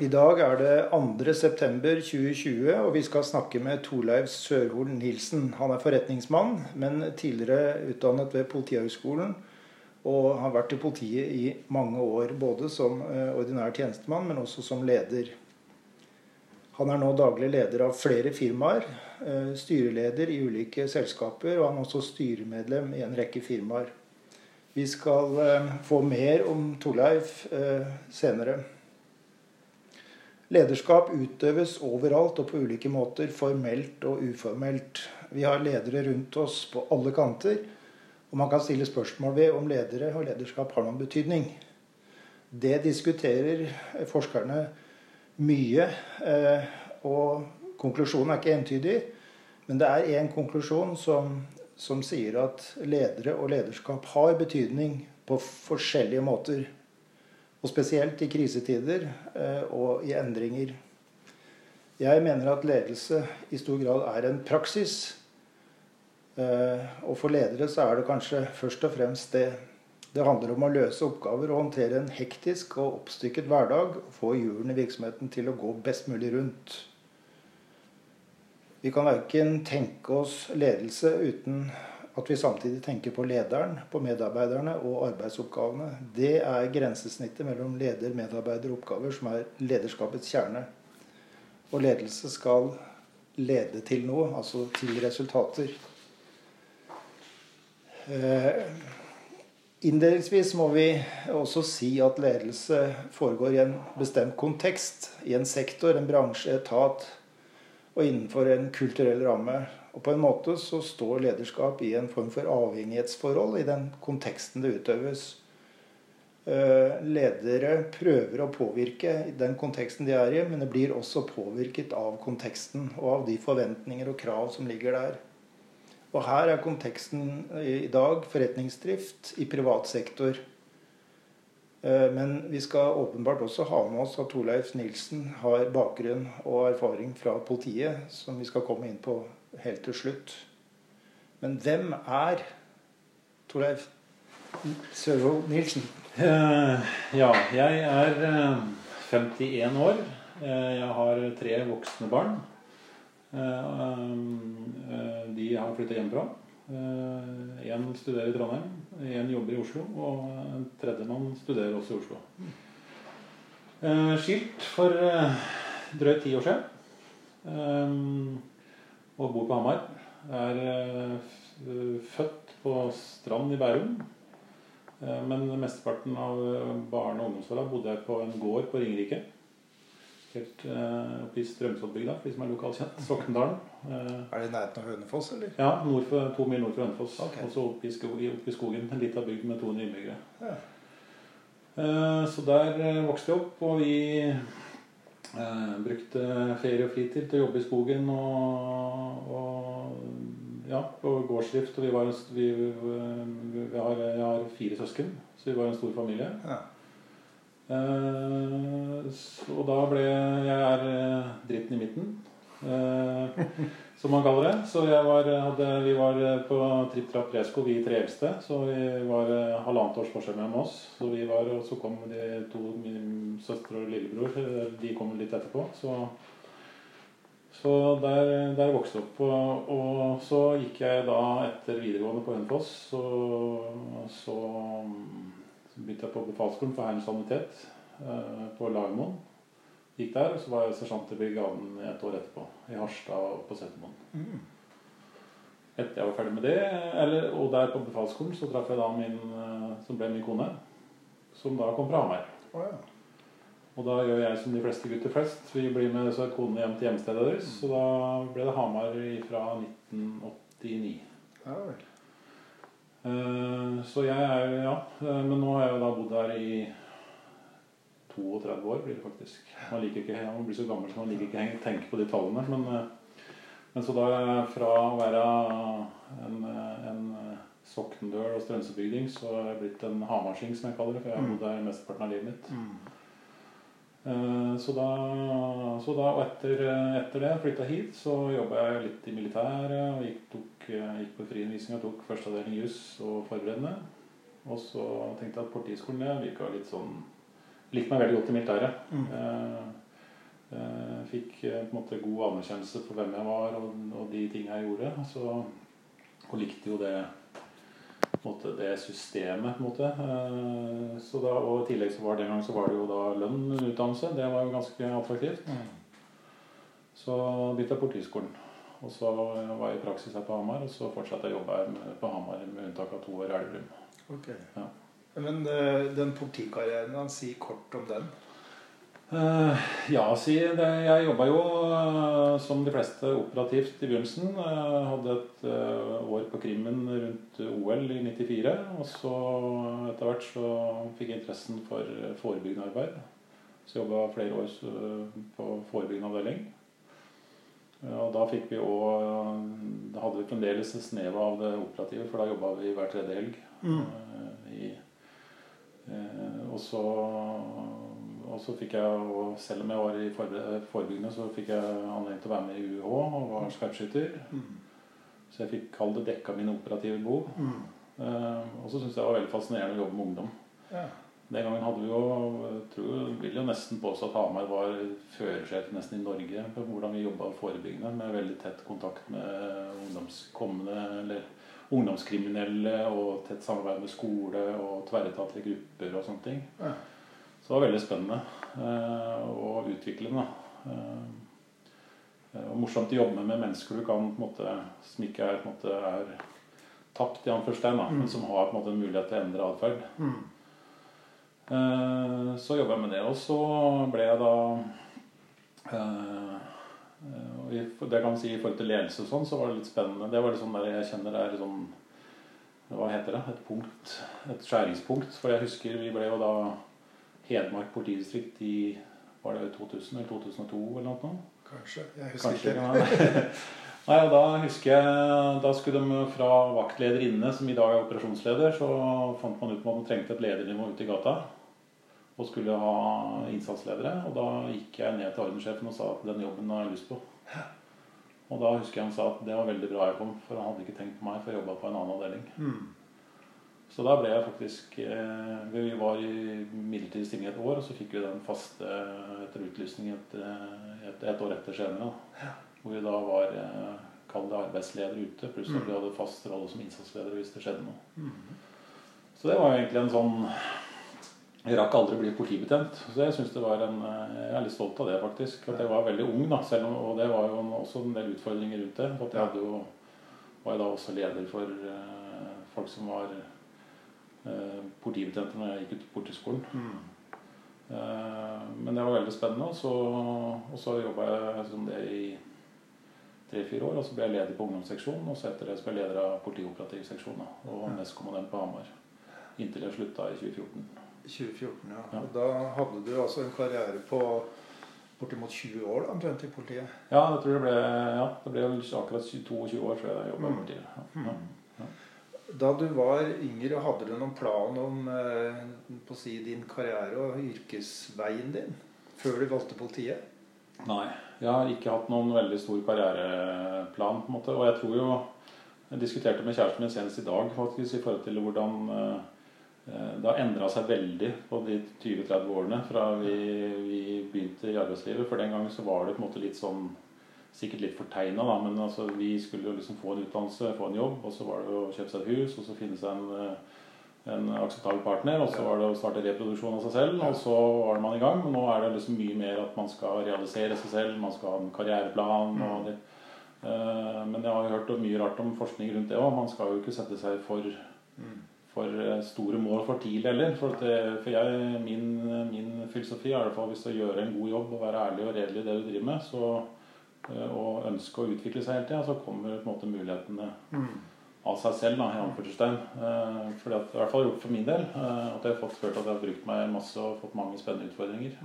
I dag er det 2.9.2020, og vi skal snakke med Torleiv Sørhol Nilsen. Han er forretningsmann, men tidligere utdannet ved Politihøgskolen. Og har vært i politiet i mange år, både som eh, ordinær tjenestemann, men også som leder. Han er nå daglig leder av flere firmaer, eh, styreleder i ulike selskaper, og han er også styremedlem i en rekke firmaer. Vi skal eh, få mer om Torleif senere. Lederskap utøves overalt og på ulike måter, formelt og uformelt. Vi har ledere rundt oss på alle kanter, og man kan stille spørsmål ved om ledere og lederskap har noen betydning. Det diskuterer forskerne mye, eh, og konklusjonen er ikke entydig. Men det er én konklusjon som, som sier at ledere og lederskap har betydning på forskjellige måter. Og spesielt i krisetider eh, og i endringer. Jeg mener at ledelse i stor grad er en praksis. Eh, og for ledere så er det kanskje først og fremst det. Det handler om å løse oppgaver og håndtere en hektisk og oppstykket hverdag. Og få hjulene i virksomheten til å gå best mulig rundt. Vi kan verken tenke oss ledelse uten at vi samtidig tenker på lederen, på medarbeiderne og arbeidsoppgavene. Det er grensesnittet mellom leder, medarbeider og oppgaver som er lederskapets kjerne. Og ledelse skal lede til noe, altså til resultater. Inndelingsvis må vi også si at ledelse foregår i en bestemt kontekst. I en sektor, en bransje, etat og innenfor en kulturell ramme. Og på en måte så står lederskap i en form for avhengighetsforhold i den konteksten det utøves. Eh, ledere prøver å påvirke i den konteksten de er i, men det blir også påvirket av konteksten og av de forventninger og krav som ligger der. Og her er konteksten i dag forretningsdrift i privat sektor. Eh, men vi skal åpenbart også ha med oss at Torleif Nilsen har bakgrunn og erfaring fra politiet, som vi skal komme inn på helt til slutt. Men hvem er Torleif Sørvold Nilsen? Uh, ja, jeg er uh, eh, 51 år. Jeg har tre voksne barn. de har flytta hjemmefra. Én studerer i Trondheim, én jobber i Oslo, og en tredjemann studerer også i Oslo. skilt for drøyt ti år siden og bor på Hamar. Er født på Strand i Bærum. Men mesteparten av barne- og ungdomsåra bodde jeg på en gård på Ringerike. Helt uh, oppe i Strømsodbygda, for de som er lokalkjent. Sokndalen. er det i nærheten av Hønefoss, eller? Ja, for, to mil nord for Hønefoss. Okay. Og så oppe i, oppe i skogen. En lita bygd med 200 innbyggere. Ja. Så der vokste jeg opp, og vi Eh, brukte ferie og fritid til å jobbe i skogen og, og ja, på gårdsdrift. Og vi var, vi, vi har, jeg har fire søsken, så vi var en stor familie. Ja. Eh, og da ble Jeg er eh, dritten i midten. Eh, som man kaller det. Så var, hadde, vi var på Tripp Trapp Resko, vi tre eldste. Så vi var halvannet års forskjell mellom oss. Så vi var, og så kom de to, min søstre og lillebror. De kom litt etterpå. Så, så der, der vokste jeg opp. Og, og, så gikk jeg da etter videregående på Hønefoss. Så, så begynte jeg på befalsskolen for Hærens sanitet eh, på Lagermoen. Gikk der, og så var jeg sersjant i brigaden et år etterpå. I Harstad og på Setermoen. Mm. Etter jeg var ferdig med det, eller, og der på befalsskolen, så traff jeg da min eh, som ble min kone. Som da kom fra Hamar. Oh, ja. Og da gjør jeg som de fleste gutter flest. Vi blir med så konene hjem til hjemstedet deres. Mm. Så da ble det Hamar fra 1989. Ja, vel. Uh, så jeg er Ja. Uh, men nå har jeg jo da bodd her i 32 år blir det faktisk. Man, liker ikke, man blir så gammel så man liker ikke å tenke på de tallene. Men, eh, men så da fra å være en, en Sokndøl og Strømsebygding, så har jeg blitt en hamarsing, som jeg kaller det. For jeg har bodd der mesteparten av livet mitt. Mm. Eh, så da, så da, og etter, etter det flytta hit, så jobba jeg litt i militæret. og Gikk, tok, gikk på friundervisning og tok førsteavdeling juss og forberedende. Og så tenkte jeg at Politiskolen virka litt sånn likte meg veldig godt i militæret. Mm. Eh, fikk eh, på en måte god anerkjennelse for hvem jeg var og, og de tingene jeg gjorde. Så, og likte jo det, måte, det systemet, på en måte. Eh, så da, og i tillegg så var det en gang så var det jo da lønn utdannelse. Det var jo ganske attraktivt. Så begynte jeg på Politihøgskolen. Og så var jeg i praksis her på Hamar, og så fortsatte jeg å jobbe her på Hamar med unntak av to år i Elverum. Ok. Ja. Men eh, den politikarrieren, han sier kort om den. Eh, ja, si det. Jeg jobba jo eh, som de fleste operativt i begynnelsen. Jeg hadde et eh, år på krimmen rundt OL i 94. Og så etter hvert så fikk jeg interessen for eh, forebyggende arbeid. Så jobba flere år eh, på forebyggende avdeling. Ja, Og da fikk vi òg Da hadde vi fremdeles et snev av det operative, for da jobba vi hver tredje helg. Mm. i, eh, og så og så fikk jeg, selv om jeg var i forebyggende, så fikk jeg anledning til å være med i UH og var skarpskytter. Så jeg fikk kall det dekka mine operative behov. Eh, og så syntes jeg det var veldig fascinerende å jobbe med ungdom. Ja. Den gangen hadde vi jo jeg tror, vil jo nesten påstå at Hamar var førersjef nesten i Norge på hvordan vi jobba forebyggende, med veldig tett kontakt med ungdomskommende eller ungdomskriminelle og tett samarbeid med skole og tverretatlige grupper og sånne ting. Ja. Så det var veldig spennende eh, og utviklende. Eh, og morsomt å jobbe med mennesker du kan på en måte, som ikke er, på en måte, er tapt, i anførstegn, da, men som har på en måte en mulighet til å endre atferd. Eh, Så jobba jeg med det, og så ble jeg da eh, eh, Det kan si i forhold til ledelse og sånn, så var det litt spennende. Det var litt sånn der jeg kjenner det er sånn Hva heter det? Et punkt. Et skjæringspunkt. For jeg husker vi ble jo da Hedmark politidistrikt i Var det i 2000 eller 2002 eller noe? Kanskje. Jeg husker Kanskje ikke. Nei, og da husker jeg Da skulle de fra vaktleder inne, som i dag er operasjonsleder, så fant man ut at man trengte et ledernivå ute i gata. Og skulle ha innsatsledere. Og da gikk jeg ned til ordenssjefen og sa at den jobben har jeg lyst på. Og da husker jeg han sa at det var veldig bra jeg kom, for han hadde ikke tenkt på meg, for jeg jobba på en annen avdeling. Mm. Så da ble jeg faktisk eh, Vi var i midlertidig stilling et år, og så fikk vi den faste etter utlysning et, eh, et, et år etter senere. Da. Hvor vi da var eh, kall det arbeidsleder ute, pluss at vi hadde fast rolle som innsatsleder hvis det skjedde noe. Så det var jo egentlig en sånn Jeg rakk aldri å bli politibetjent. Så jeg synes det var en eh, Jeg er litt stolt av det, faktisk. At jeg var veldig ung, da. Om, og det var jo også en del utfordringer rundt det. For jeg jo var jeg da også leder for uh, folk som var uh, politibetjenter når jeg gikk ut på politiskolen. Eh, men det var veldig spennende. Og så, og så jobba jeg som det i tre-fire år. Og så ble jeg leder på ungdomsseksjonen, og så etter det så ble jeg leder av politioperativ seksjon. Og nestkommandent på Hamar. Inntil jeg slutta i 2014. 2014, ja. Ja. Og da hadde du altså en karriere på bortimot 20 år da, omtrent i politiet. Ja, jeg tror det ble, ja, det ble akkurat 22 år før jeg jobba Mm. i politiet. Ja. Ja. Da du var yngre, hadde du noen plan om eh, på å si, din karriere og yrkesveien din før du valgte politiet? Nei, jeg har ikke hatt noen veldig stor karriereplan. på en måte, Og jeg tror jo Jeg diskuterte med kjæresten min senest i dag faktisk, i forhold til hvordan eh, det har endra seg veldig på de 20-30 årene fra vi, vi begynte i arbeidslivet. For den gangen så var det på en måte litt sånn Sikkert litt fortegna, da, men altså, vi skulle jo liksom få en utdannelse, få en jobb, og så var det å kjøpe seg et hus, og så finne seg en, eh, en akseptabel partner, og så var det å starte reproduksjon av seg selv, og så var man i gang. Men nå er det liksom mye mer at man skal realisere seg selv, man skal ha en karriereplan. og det Eh, Men jeg har jo hørt mye rart om forskning rundt det òg. Man skal jo ikke sette seg for, for eh, store mål for tidlig heller. For, det, for jeg, min, min filosofi er i hvert fall hvis du gjør en god jobb og være ærlig og redelig i det du driver med, så, eh, og ønske å utvikle seg hele tida, så kommer på en måte mulighetene av seg selv, da, i anførselstegn. Eh, fordi at, I hvert fall gjort for min del. eh, At jeg har fått følt at jeg har brukt meg masse og fått mange spennende utfordringer.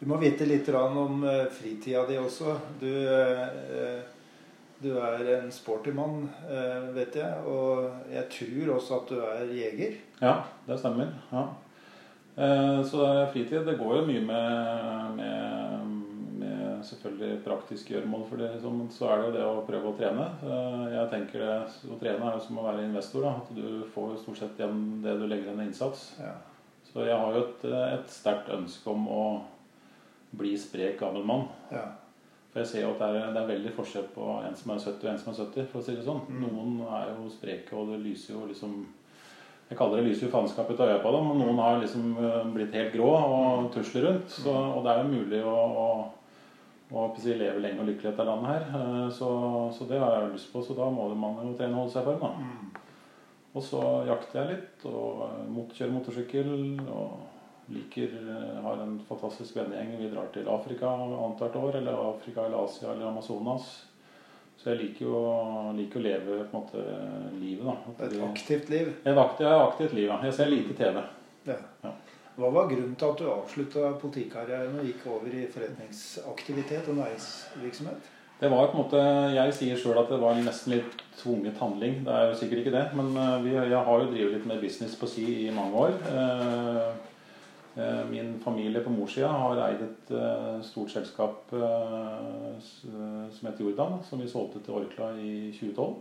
Du må vite litt om eh, fritida di også. Du, eh, du er en sporty mann, eh, vet jeg. Og jeg tror også at du er jeger. Ja, det stemmer. Ja. Eh, Så fritid det går jo mye med, med, med selvfølgelig praktiske gjøremål. For det, så er det jo det å prøve å trene. Eh, Jeg tenker det, Å trene er jo som å være investor. Da. At du får stort sett igjen det du legger inn i innsats. Ja. Så jeg har jo et, et sterkt ønske om å bli sprek gammel mann. Ja. For jeg ser jo at det er, det er veldig forskjell på en som er 70 og en som er 70. for å si det sånn. Mm. Noen er jo spreke, og det lyser jo liksom Jeg kaller det lyser jo faenskap ut av øya på dem. Og noen har liksom eh, blitt helt grå og tusler rundt. Så, og det er jo mulig å, å, å si, leve lenge og lykkelig etter landet her. Eh, Så, så det har jeg jo lyst på. Så da må man jo trene og holde seg i form, da. Mm. Og så jakter jeg litt og eh, mot, kjører motorsykkel. og liker eh, Har en fantastisk vennegjeng. Vi drar til Afrika annethvert år. Eller Afrika eller Asia eller Amazonas. Så jeg liker jo liker å leve på en måte livet, da. At Et aktivt liv. Et aktivt, ja, aktivt liv, ja. Jeg ser lite TV. Ja. Ja. Hva var grunnen til at du avslutta politikarrieren og gikk over i forretningsaktivitet og næringsvirksomhet? Det var på en måte, Jeg sier sjøl at det var nesten litt tvunget handling. Det er jo sikkert ikke det. Men eh, vi, jeg har jo drevet litt med business på si i mange år. Eh, Min familie på morssida har eid et eh, stort selskap eh, som heter Jordan, som vi solgte til Orkla i 2012.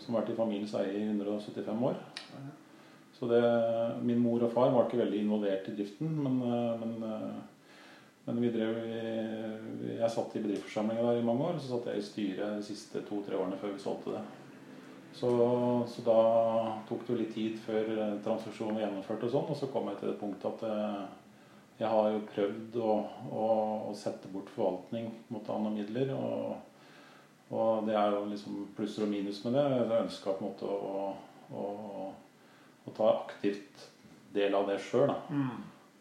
Som har vært i familiens eie i 175 år. Så det, Min mor og far var ikke veldig involvert i driften, men, eh, men eh, men vi drev, jeg satt i bedriftsforsamlinga der i mange år. Så satt jeg i styret de siste to-tre årene før vi solgte det. Så, så da tok det jo litt tid før eh, transaksjonen var gjennomført, og sånn, og så kom jeg til det punktet at jeg, jeg har jo prøvd å, å, å sette bort forvaltning mot andre midler. Og, og det er jo liksom plusser og minus med det. Jeg ønska på en måte å, å, å ta aktivt del av det sjøl. Mm.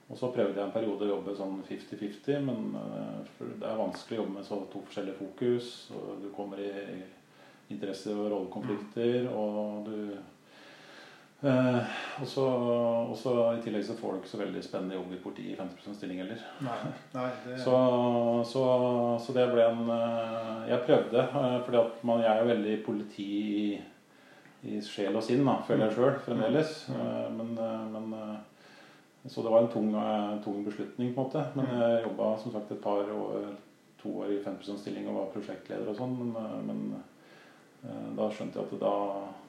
Og så prøvde jeg en periode å jobbe sånn 50-50, men eh, det er vanskelig å jobbe med så to forskjellige fokus. og Du kommer i interesse- og rollekonflikter, og du eh, og så I tillegg så får du ikke så veldig spennende jobb i politiet i 50 stilling heller. Nei, nei det, Så, så, så det ble en eh, Jeg prøvde, eh, fordi at man, jeg er jo veldig politi i, i sjel og sinn, da, føler jeg sjøl fremdeles. Men, eh, men eh, Så det var en tung, tung beslutning, på en måte. Men jeg jobba som sagt et par år, to år i 50 stilling og var prosjektleder og sånn. Men, men da skjønte jeg at det, da,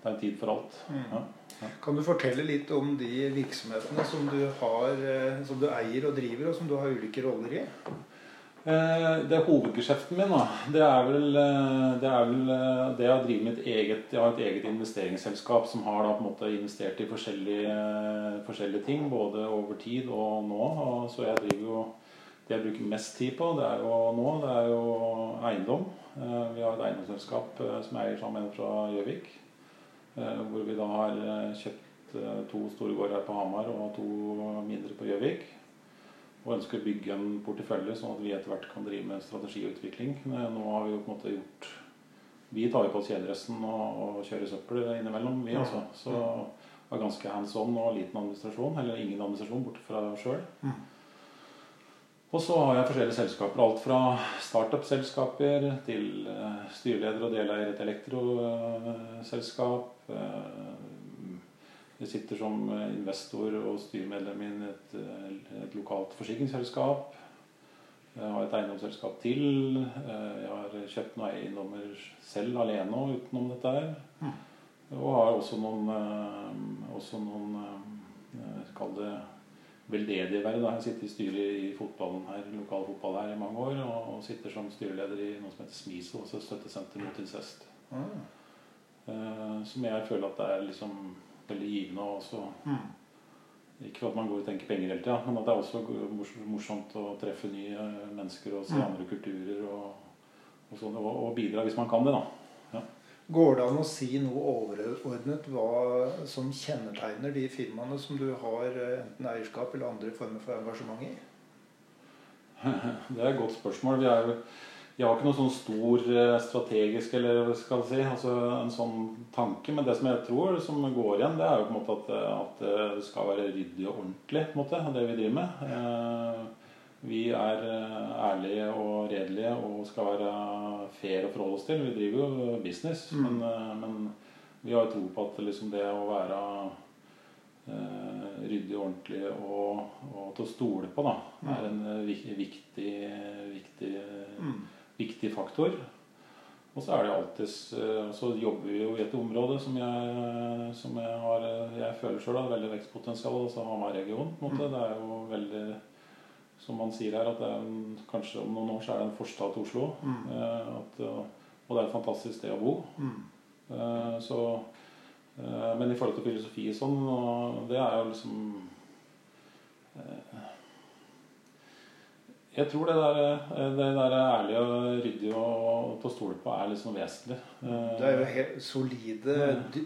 det er en tid for alt. Mm. Ja. Kan du fortelle litt om de virksomhetene som du, har, eh, som du eier og driver, og som du har ulike roller i? Eh, Det hovedgeskjeften min, da, det er vel eh, det, er vel det jeg driver med mitt eget Jeg har et eget investeringsselskap som har da på en måte investert i forskjellige, forskjellige ting, både over tid og nå. Og så jeg driver jo Det jeg bruker mest tid på, det er jo nå, det er jo eiendom. Eh, Vi har et eiendomsselskap eh, som eier sammen med en fra Gjøvik. eh, Hvor vi da har kjøpt to store gårder her på Hamar og to mindre på Gjøvik og ønsker å bygge en portefølje sånn at vi etter hvert kan drive med strategiutvikling. Nå har vi jo på en måte gjort Vi tar jo på oss kjederesten og, og kjører søppel innimellom, vi altså. Så var ganske hands on og liten administrasjon, eller ingen administrasjon borte fra sjøl. Og så har jeg forskjellige selskaper. Alt fra startup-selskaper til eh, styreleder og deleier i et elektroselskap. Eh, jeg sitter som eh, investor og styremedlem i et, et lokalt forsikringsselskap. Jeg har et eiendomsselskap til. Jeg har kjøpt noen eiendommer selv alene og utenom dette her. Mm. Og har også noen, også noen Kall det veldedige verv. Jeg sitter i styret i fotballen her, lokal fotball her i mange år. Og sitter som styreleder i noe som heter SMISO, også støttesenter mot incest. Mm. Uh, Som jeg føler at det er liksom veldig givende og også Mm. Ikke for at man går og tenker penger hele tida, men at det er også morsomt å treffe nye mennesker og se Mm. andre kulturer og, og, sånn, og, og bidra hvis man kan det, da. Går det an å si noe overordnet hva som kjennetegner de firmaene som du har eh, enten eierskap eller andre former for engasjement i? Det er et godt spørsmål. Vi, jo, vi har ikke noe sånn stor eh, strategisk eller skal si, altså en sånn tanke. Men det som jeg tror som går igjen, det er jo på en måte at, at det skal være ryddig og ordentlig, på en måte, det vi driver med. Eh, Vi er eh, ærlige og redelige og skal være fair å forholde oss til. Vi driver jo business, Mm. men, eh, men vi har tro på at liksom det å være eh, ryddig og ordentlig og, og til å stole på da, er en eh, viktig, viktig, Mm. viktig faktor. Og så er det alltid Så jobber vi jo i et område som jeg, som jeg har Jeg føler sjøl har veldig vekstpotensial, altså Hamar-regionen. måte. Det er jo veldig som man sier her, at det er en, kanskje om noen år så er det en forstad til Oslo. Mm. Eh, at, og det er et fantastisk sted å bo. Mm. Eh, så, eh, men i forhold til filosofi og sånn, og det er jo liksom eh, Jeg tror det der, eh, det der ærlige og ryddige og til å stole på er liksom vesentlig. Eh, Det er jo helt solide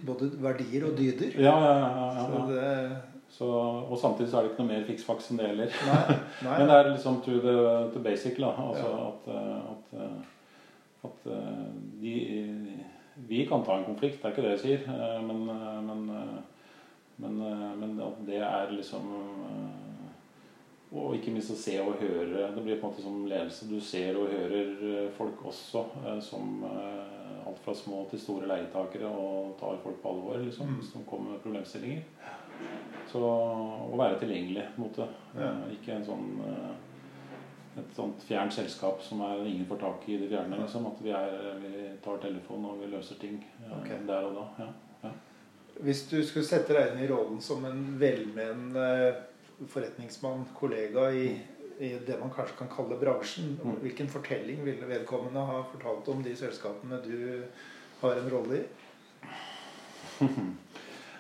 både verdier og dyder. ja, ja, ja, ja, ja. Så, og samtidig så er det ikke noe mer fiksfaks enn det heller. Men det er liksom to the, to basic, da. Altså Ja. at, eh, at, eh, at eh, de Vi kan ta en konflikt, det er ikke det jeg sier. Men, men, men, men at det er liksom Og ikke minst å se og høre. Det blir på en måte som ledelse. Du ser og hører folk også, som alt fra små til store leietakere, og tar folk på alvor liksom, Mm. de kommer med problemstillinger. Så å være tilgjengelig på en måte. Ja. Eh, Ikke en sånn eh, et sånt fjernt selskap som er ingen får tak i det fjerne. Liksom. At vi, er, vi tar telefonen og vi løser ting eh, Ok. der og da. Ja. Hvis du skulle sette deg inn i rollen som en velmenende forretningsmann, kollega i, i det man kanskje kan kalle bransjen, Mm. hvilken fortelling ville vedkommende ha fortalt om de selskapene du har en rolle i?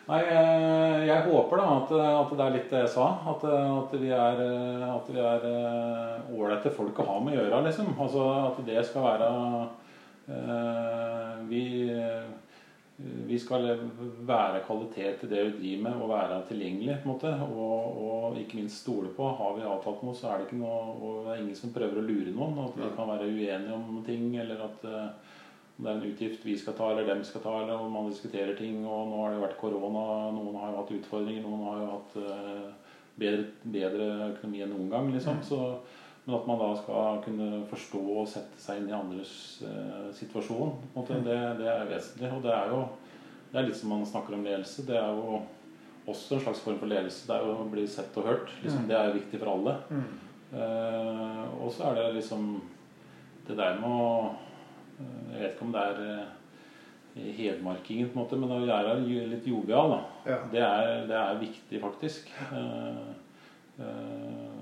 Nei, jeg, jeg håper da at, at det er litt det jeg sa. At, at vi er at vi er eh, ålreite folk å ha med å gjøre, liksom. Altså at det skal være uh, Vi vi skal være kvalitet i det vi driver med, og være tilgjengelig. på en måte, Og, og ikke minst stole på. Har vi avtalt noe, så er det ikke noe og det er ingen som prøver å lure noen. At vi kan være uenige om ting, eller at eh, det er en utgift vi skal ta, eller dem skal ta, eller man diskuterer ting. Og nå har det vært korona, noen har jo hatt utfordringer, noen har jo hatt uh, bedre, bedre økonomi enn noen gang. liksom, så men at man da skal kunne forstå og sette seg inn i andres eh, situasjon, måte, det, det er vesentlig. Og det er jo det er litt som man snakker om ledelse. Det er jo også en slags form for ledelse. Det er jo å bli sett og hørt. Liksom, det er jo viktig for alle. Eh, og så er det liksom det der med å Jeg vet ikke om det er eh, hedmarkingen, på en måte, men å være litt jovial, da. Ja. Det, er, det er viktig, faktisk. Eh, eh,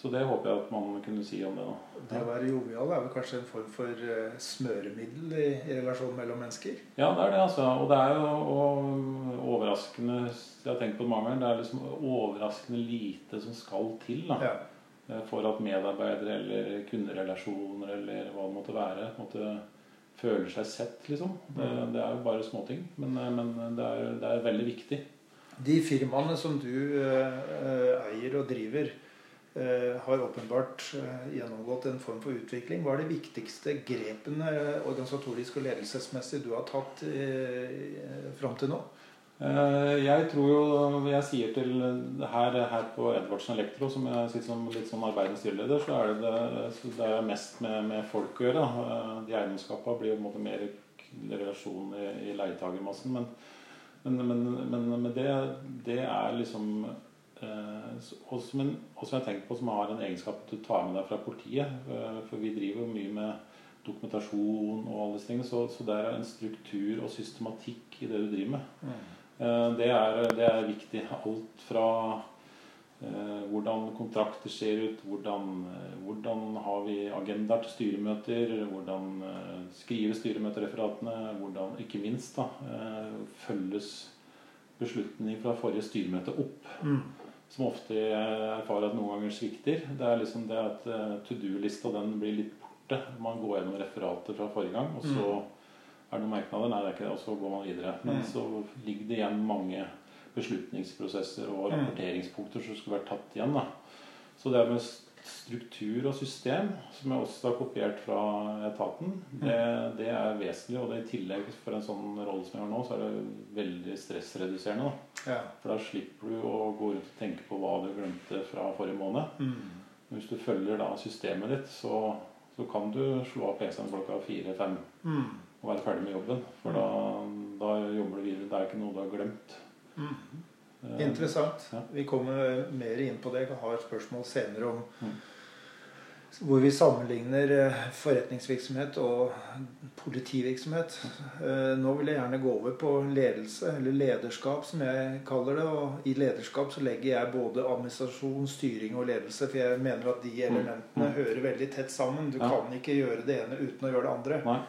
så det håper jeg at man kunne si om det. da. Det å være jovial er vel kanskje en form for smøremiddel i, i relasjonen mellom mennesker? Ja, det er det, altså. Og det er jo og overraskende Jeg har tenkt på det mange ganger. Det er liksom overraskende lite som skal til da, Ja. Eh, for at medarbeidere eller kunderelasjoner eller hva det måtte være, måtte føler seg sett, liksom. Det, det er jo bare småting, men, eh, men det, er, det er veldig viktig. De firmaene som du eh, eier og driver, har åpenbart gjennomgått en form for utvikling. Hva er de viktigste grepene organisatorisk og ledelsesmessig du har tatt fram til nå? Eh, Jeg tror jo Jeg sier til her, her på Edvardsen Elektro, som jeg sitter som litt sånn arbeidende styreleder, så er det, det, det er mest med, med folk å gjøre. Eh, De eiendomsskapene blir på en måte mer relasjon i, i leietagermassen. Men, men, men, men, men det, det er liksom eh, og som jeg har tenkt på, som har en egenskap du tar med deg fra politiet. For vi driver jo mye med dokumentasjon og alle disse tingene. Så, så det er en struktur og systematikk i det du driver med. Eh, Det er, det er viktig. Alt fra eh, hvordan kontrakter ser ut, hvordan, eh, hvordan har vi agendaer til styremøter, hvordan eh, skrive styremøtereferatene, hvordan ikke minst da, eh, følges beslutninger fra forrige styremøte opp. Mm. Som ofte erfarer at noen ganger svikter. Det er liksom det at eh, to do-lista den blir litt borte. Man går gjennom referatet fra forrige gang, og så er det noen merknader. Nei, det er ikke det. Og så går man videre. Men Mm. så ligger det igjen mange beslutningsprosesser og Mm. rapporteringspunkter som skulle vært tatt igjen. da. Så det med struktur og system, som jeg også har kopiert fra etaten, det, det er vesentlig. Og det i tillegg for en sånn rolle som jeg har nå, så er det veldig stressreduserende. da. Ja. For da slipper du å gå rundt og tenke på hva du glemte fra forrige måned. Mm. Hvis du følger da systemet ditt, så, så kan du slå av PC-en klokka fire-fem Mm. Og være ferdig med jobben. For da, da jobber du videre. Det er ikke noe du har glemt. Mm. Eh, Interessant. Ja. Vi kommer mer inn på det. Jeg har et spørsmål senere om Mm. hvor vi sammenligner eh, forretningsvirksomhet og politivirksomhet. Eh, nå vil jeg gjerne gå over på ledelse, eller lederskap, som jeg kaller det. Og i lederskap så legger jeg både administrasjon, styring og ledelse, for jeg mener at de elementene mm. hører veldig tett sammen. Du ja. kan ikke gjøre det ene uten å gjøre det andre. Nei.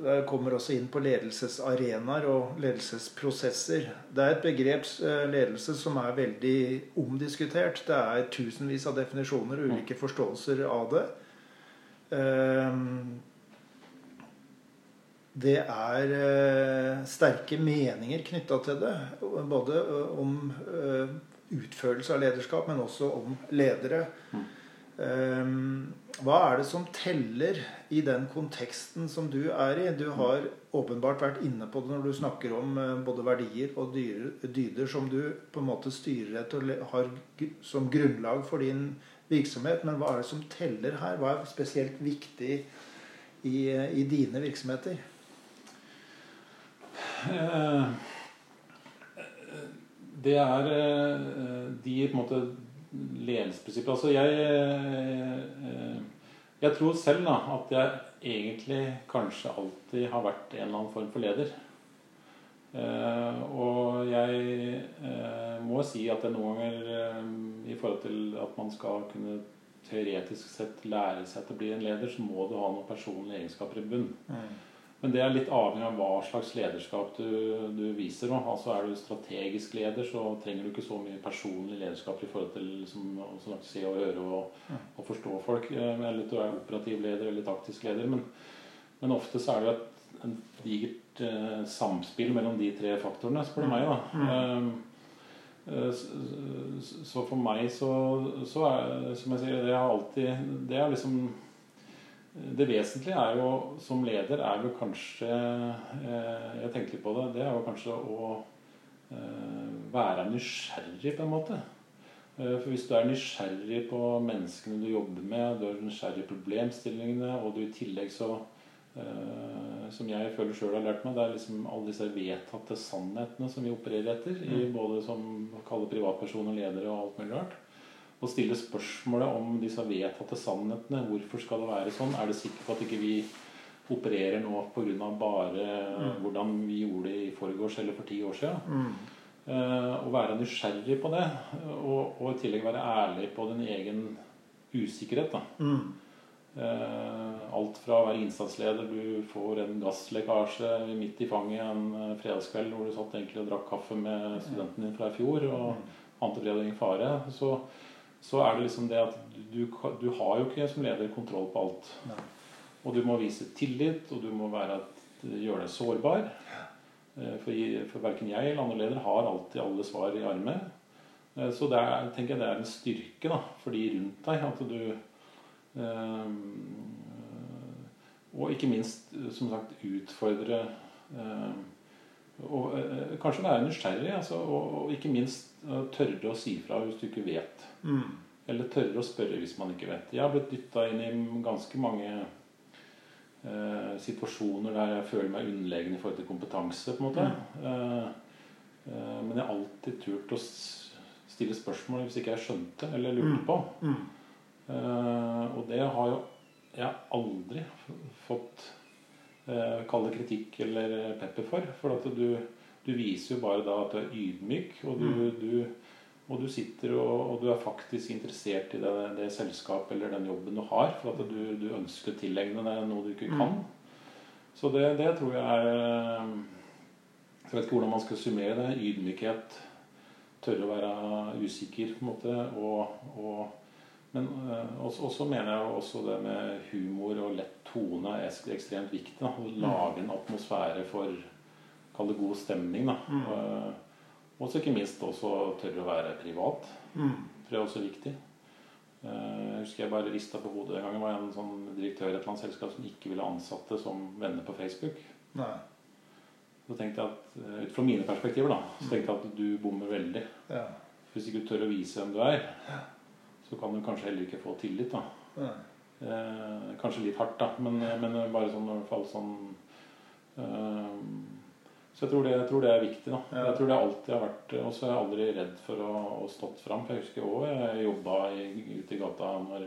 Det kommer også inn på ledelsesarenaer og ledelsesprosesser. Det er et begrep, eh, ledelse, som er veldig omdiskutert. Det er tusenvis av definisjoner og ulike forståelser av det. Ehm, det er eh, sterke meninger knytta til det. Både om eh, utførelse av lederskap, men også om ledere. Mm. Hva er det som teller i den konteksten som du er i? Du har åpenbart vært inne på det når du snakker om eh, både verdier og dyder som du på en måte styrer etter og har som grunnlag for din virksomhet. Men hva er det som teller her? Hva er spesielt viktig i, i dine virksomheter? Eh, det er eh, de på en måte ledelsesprinsippet. Altså jeg, eh, jeg tror selv da, at jeg egentlig kanskje alltid har vært en eller annen form for leder. Uh, og jeg må si at det noen ganger i forhold til at man skal kunne teoretisk sett lære seg til å bli en leder, så må du ha noen personlige egenskaper i bunn. Mm. Men det er litt avhengig av hva slags lederskap du, du viser. Nå. Altså Er du strategisk leder, så trenger du ikke så mye personlig lederskap i forhold til liksom, å se og høre og, og, forstå folk. Eh, eller du er operativ leder eller taktisk leder. Men, men ofte så er det et en digert eh, samspill mellom de tre faktorene, spør du meg. da. Mm. Eh, så for meg så, så er som jeg sier, det er alltid Det er liksom det vesentlige er jo som leder er jo kanskje eh, Jeg tenker litt på det. Det er jo kanskje å eh, være nysgjerrig, på en måte. Eh, for hvis du er nysgjerrig på menneskene du jobber med, du er nysgjerrig på problemstillingene, og du i tillegg så Som jeg føler sjøl har lært meg, det er liksom alle disse vedtatte sannhetene som vi opererer etter, i mm. både som kaller privatpersoner, ledere og alt mulig rart å stille spørsmålet om disse vedtatte sannhetene. Hvorfor skal det være sånn? Er det sikkert på at ikke vi opererer nå pga. bare mm. hvordan vi gjorde det i forgårs eller for ti år siden? Mm. Uh, å være nysgjerrig på det, og, og, i tillegg være ærlig på din egen usikkerhet. da mm. Uh, alt fra å være innsatsleder, du får en gasslekkasje midt i fanget en uh, fredagskveld hvor du satt egentlig og drakk kaffe med studenten din fra i fjor, og mm. ante fred og ingen fare. Så så er det liksom det at du, du har jo ikke som leder kontroll på alt. Nei. Og du må vise tillit, og du må være, gjøre deg sårbar. Eh, for, for verken jeg eller andre ledere har alltid alle svar i armet. Eh, så det er, tenker jeg det er en styrke da, for de rundt deg at du øh, Og ikke minst, som sagt, utfordre øh, og eh, kanskje være nysgjerrig. Altså, og, og, ikke minst tørre å si fra hvis du ikke vet. Mm. Eller tørre å spørre hvis man ikke vet. Jeg har blitt dytta inn i ganske mange eh, situasjoner der jeg føler meg underlegen i forhold til kompetanse. på en måte. Mm. Eh, eh, men jeg har alltid turt å stille spørsmål hvis ikke jeg skjønte eller lurte mm. på. Mm. og det har jo jeg aldri fått eh, kalle kritikk eller pepper for. For du, du, viser jo bare da at du er ydmyk, og du, mm. du og du sitter og, og, du er faktisk interessert i det, det selskapet eller den jobben du har. For at du, du ønsker å tilegne deg noe du ikke kan. Mm. Så det, det, tror jeg er Jeg vet ikke hvordan man skal summere det. Ydmykhet. Tørre å være usikker, på en måte. Og, og, men også, også, mener jeg også det med humor og lett tone er ekstremt viktig. Da. Å lage en atmosfære for Kall det god stemning. da. Mm. Eh, og ikke minst også tørre å være privat. Mm. Det er også viktig. Eh, jeg husker jeg bare rista på hodet en gang. Det var en sånn direktør i et eller annet selskap som ikke ville ansatte som venner på Facebook. Nei. Så tenkte jeg at, eh, Ut fra mine perspektiver da, så tenkte jeg at du bommer veldig. Ja. Hvis ikke du tør å vise hvem du er, så kan du kanskje heller ikke få tillit. da. Eh, kanskje litt hardt, da, men, men bare sånn i hvert fall sånn eh, så jeg tror, det, jeg tror, det, er viktig. da. Ja. Jeg tror det alltid har vært Og så er jeg aldri redd for å, å stått fram. For jeg husker òg jeg jobba ute i gata når,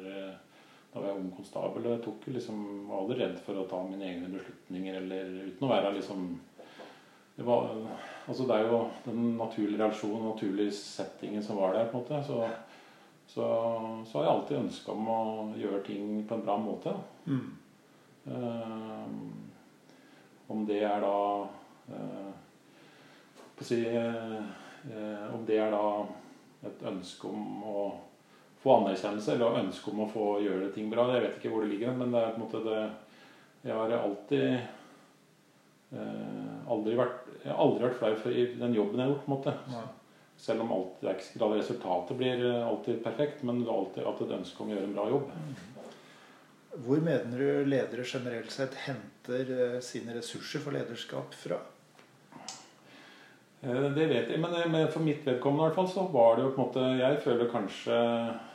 da var jeg ung konstabel. Og jeg tok liksom, var aldri redd for å ta mine egne beslutninger eller uten å være liksom det, var, altså det er jo den naturlige reaksjonen, den naturlige settingen som var der. på en måte, så så, så, har jeg alltid ønska om å gjøre ting på en bra måte. Mm. Uh, om det er da uh, si, uh, Om det er da et ønske om å få anerkjennelse, eller ønske om å få gjøre ting bra. Jeg vet ikke hvor det ligger, men det er på en måte det Jeg har alltid aldri vært, jeg har aldri vært flau for den jobben jeg har gjort. på en måte. Ja. Selv om alt, det er ikke sikkert resultatet blir eh, alltid perfekt, men det er alltid at et ønske om å gjøre en bra jobb. Hvor mener du ledere generelt sett henter eh, sine ressurser for lederskap fra? Eh, det vet jeg, men for mitt vedkommende i hvert fall så var det jo på en måte Jeg føler kanskje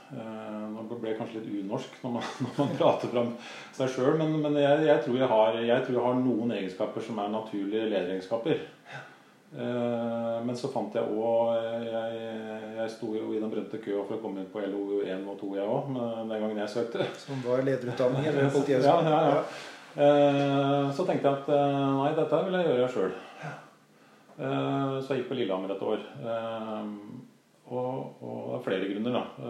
Nå ble jeg kanskje litt unorsk når man, når man prater fram seg sjøl, men, men jeg, jeg, tror jeg, har, jeg, tror jeg, har, noen egenskaper som er naturlige lederegenskaper. Eh, men så fant jeg òg jeg, jeg, sto jo i den brente køa for å komme inn på LO 1 og 2, jeg òg, den gangen jeg søkte. Som var lederutdanning eller politihøgskolen? Ja, ja, ja. Eh, så tenkte jeg at eh, nei, dette vil jeg gjøre sjøl. Så jeg gikk på Lillehammer et år. Og, og av flere grunner, da.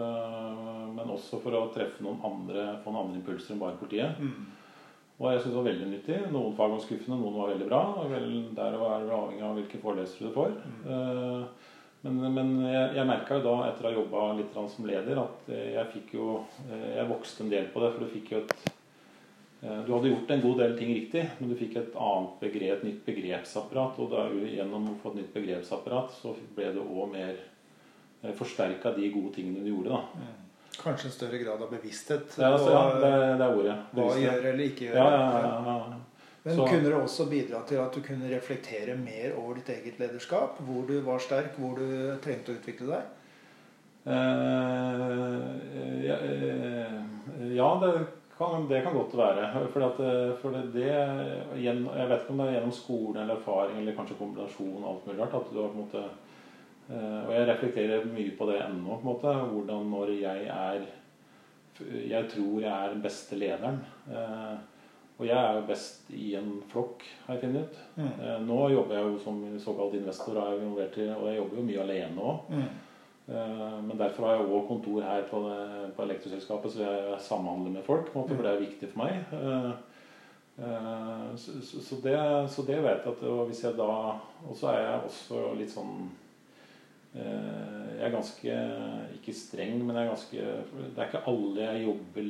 Men også for å treffe noen andre, få noen andre impulser enn bare politiet. Mm. Og jeg syns det var veldig nyttig. Noen fag var skuffende, noen var veldig bra. og vel, Der er det avhengig av hvilke forelesere du får. Mm. Men, men, jeg, jeg merka jo da, etter å ha jobba litt som leder, at jeg fikk jo Jeg vokste en del på det, for du fikk jo et eh, Du hadde gjort en god del ting riktig, men du fikk et annet begrep, et nytt begrepsapparat. Og da, gjennom å få et nytt begrepsapparat så ble det òg mer eh, forsterka de gode tingene du gjorde. da. Mm. Kanskje en større grad av bevissthet ja, altså, ja det, det, er ordet. Hva gjør eller ikke gjør. Ja, ja, Men så. kunne det også bidra til at du kunne reflektere mer over ditt eget lederskap? Hvor du var sterk, hvor du trengte å utvikle deg? Eh, ja, eh, ja det, kan, det, kan, godt være. For, at, eh, for det, det, Jeg vet ikke om det er gjennom skolen eller erfaring eller kanskje kombinasjon alt mulig rart at du har på en måte og jeg reflekterer mye på det ennå. på en måte, Hvordan når jeg er Jeg tror jeg er den beste lederen. Eh, og jeg er jo best i en flokk, har jeg funnet ut. Mm. Eh, nå jobber jeg jo som såkalt investor, og jeg jobber jo mye alene òg. Mm. Men derfor har jeg òg kontor her på, på elektroselskapet, så jeg samhandler med folk. Måte, for det er viktig for meg. Så, så, det, så det vet jeg at hvis jeg da Og så er jeg også litt sånn Eh, jeg er ganske ikke streng, men jeg er ganske Det er ikke alle jeg jobber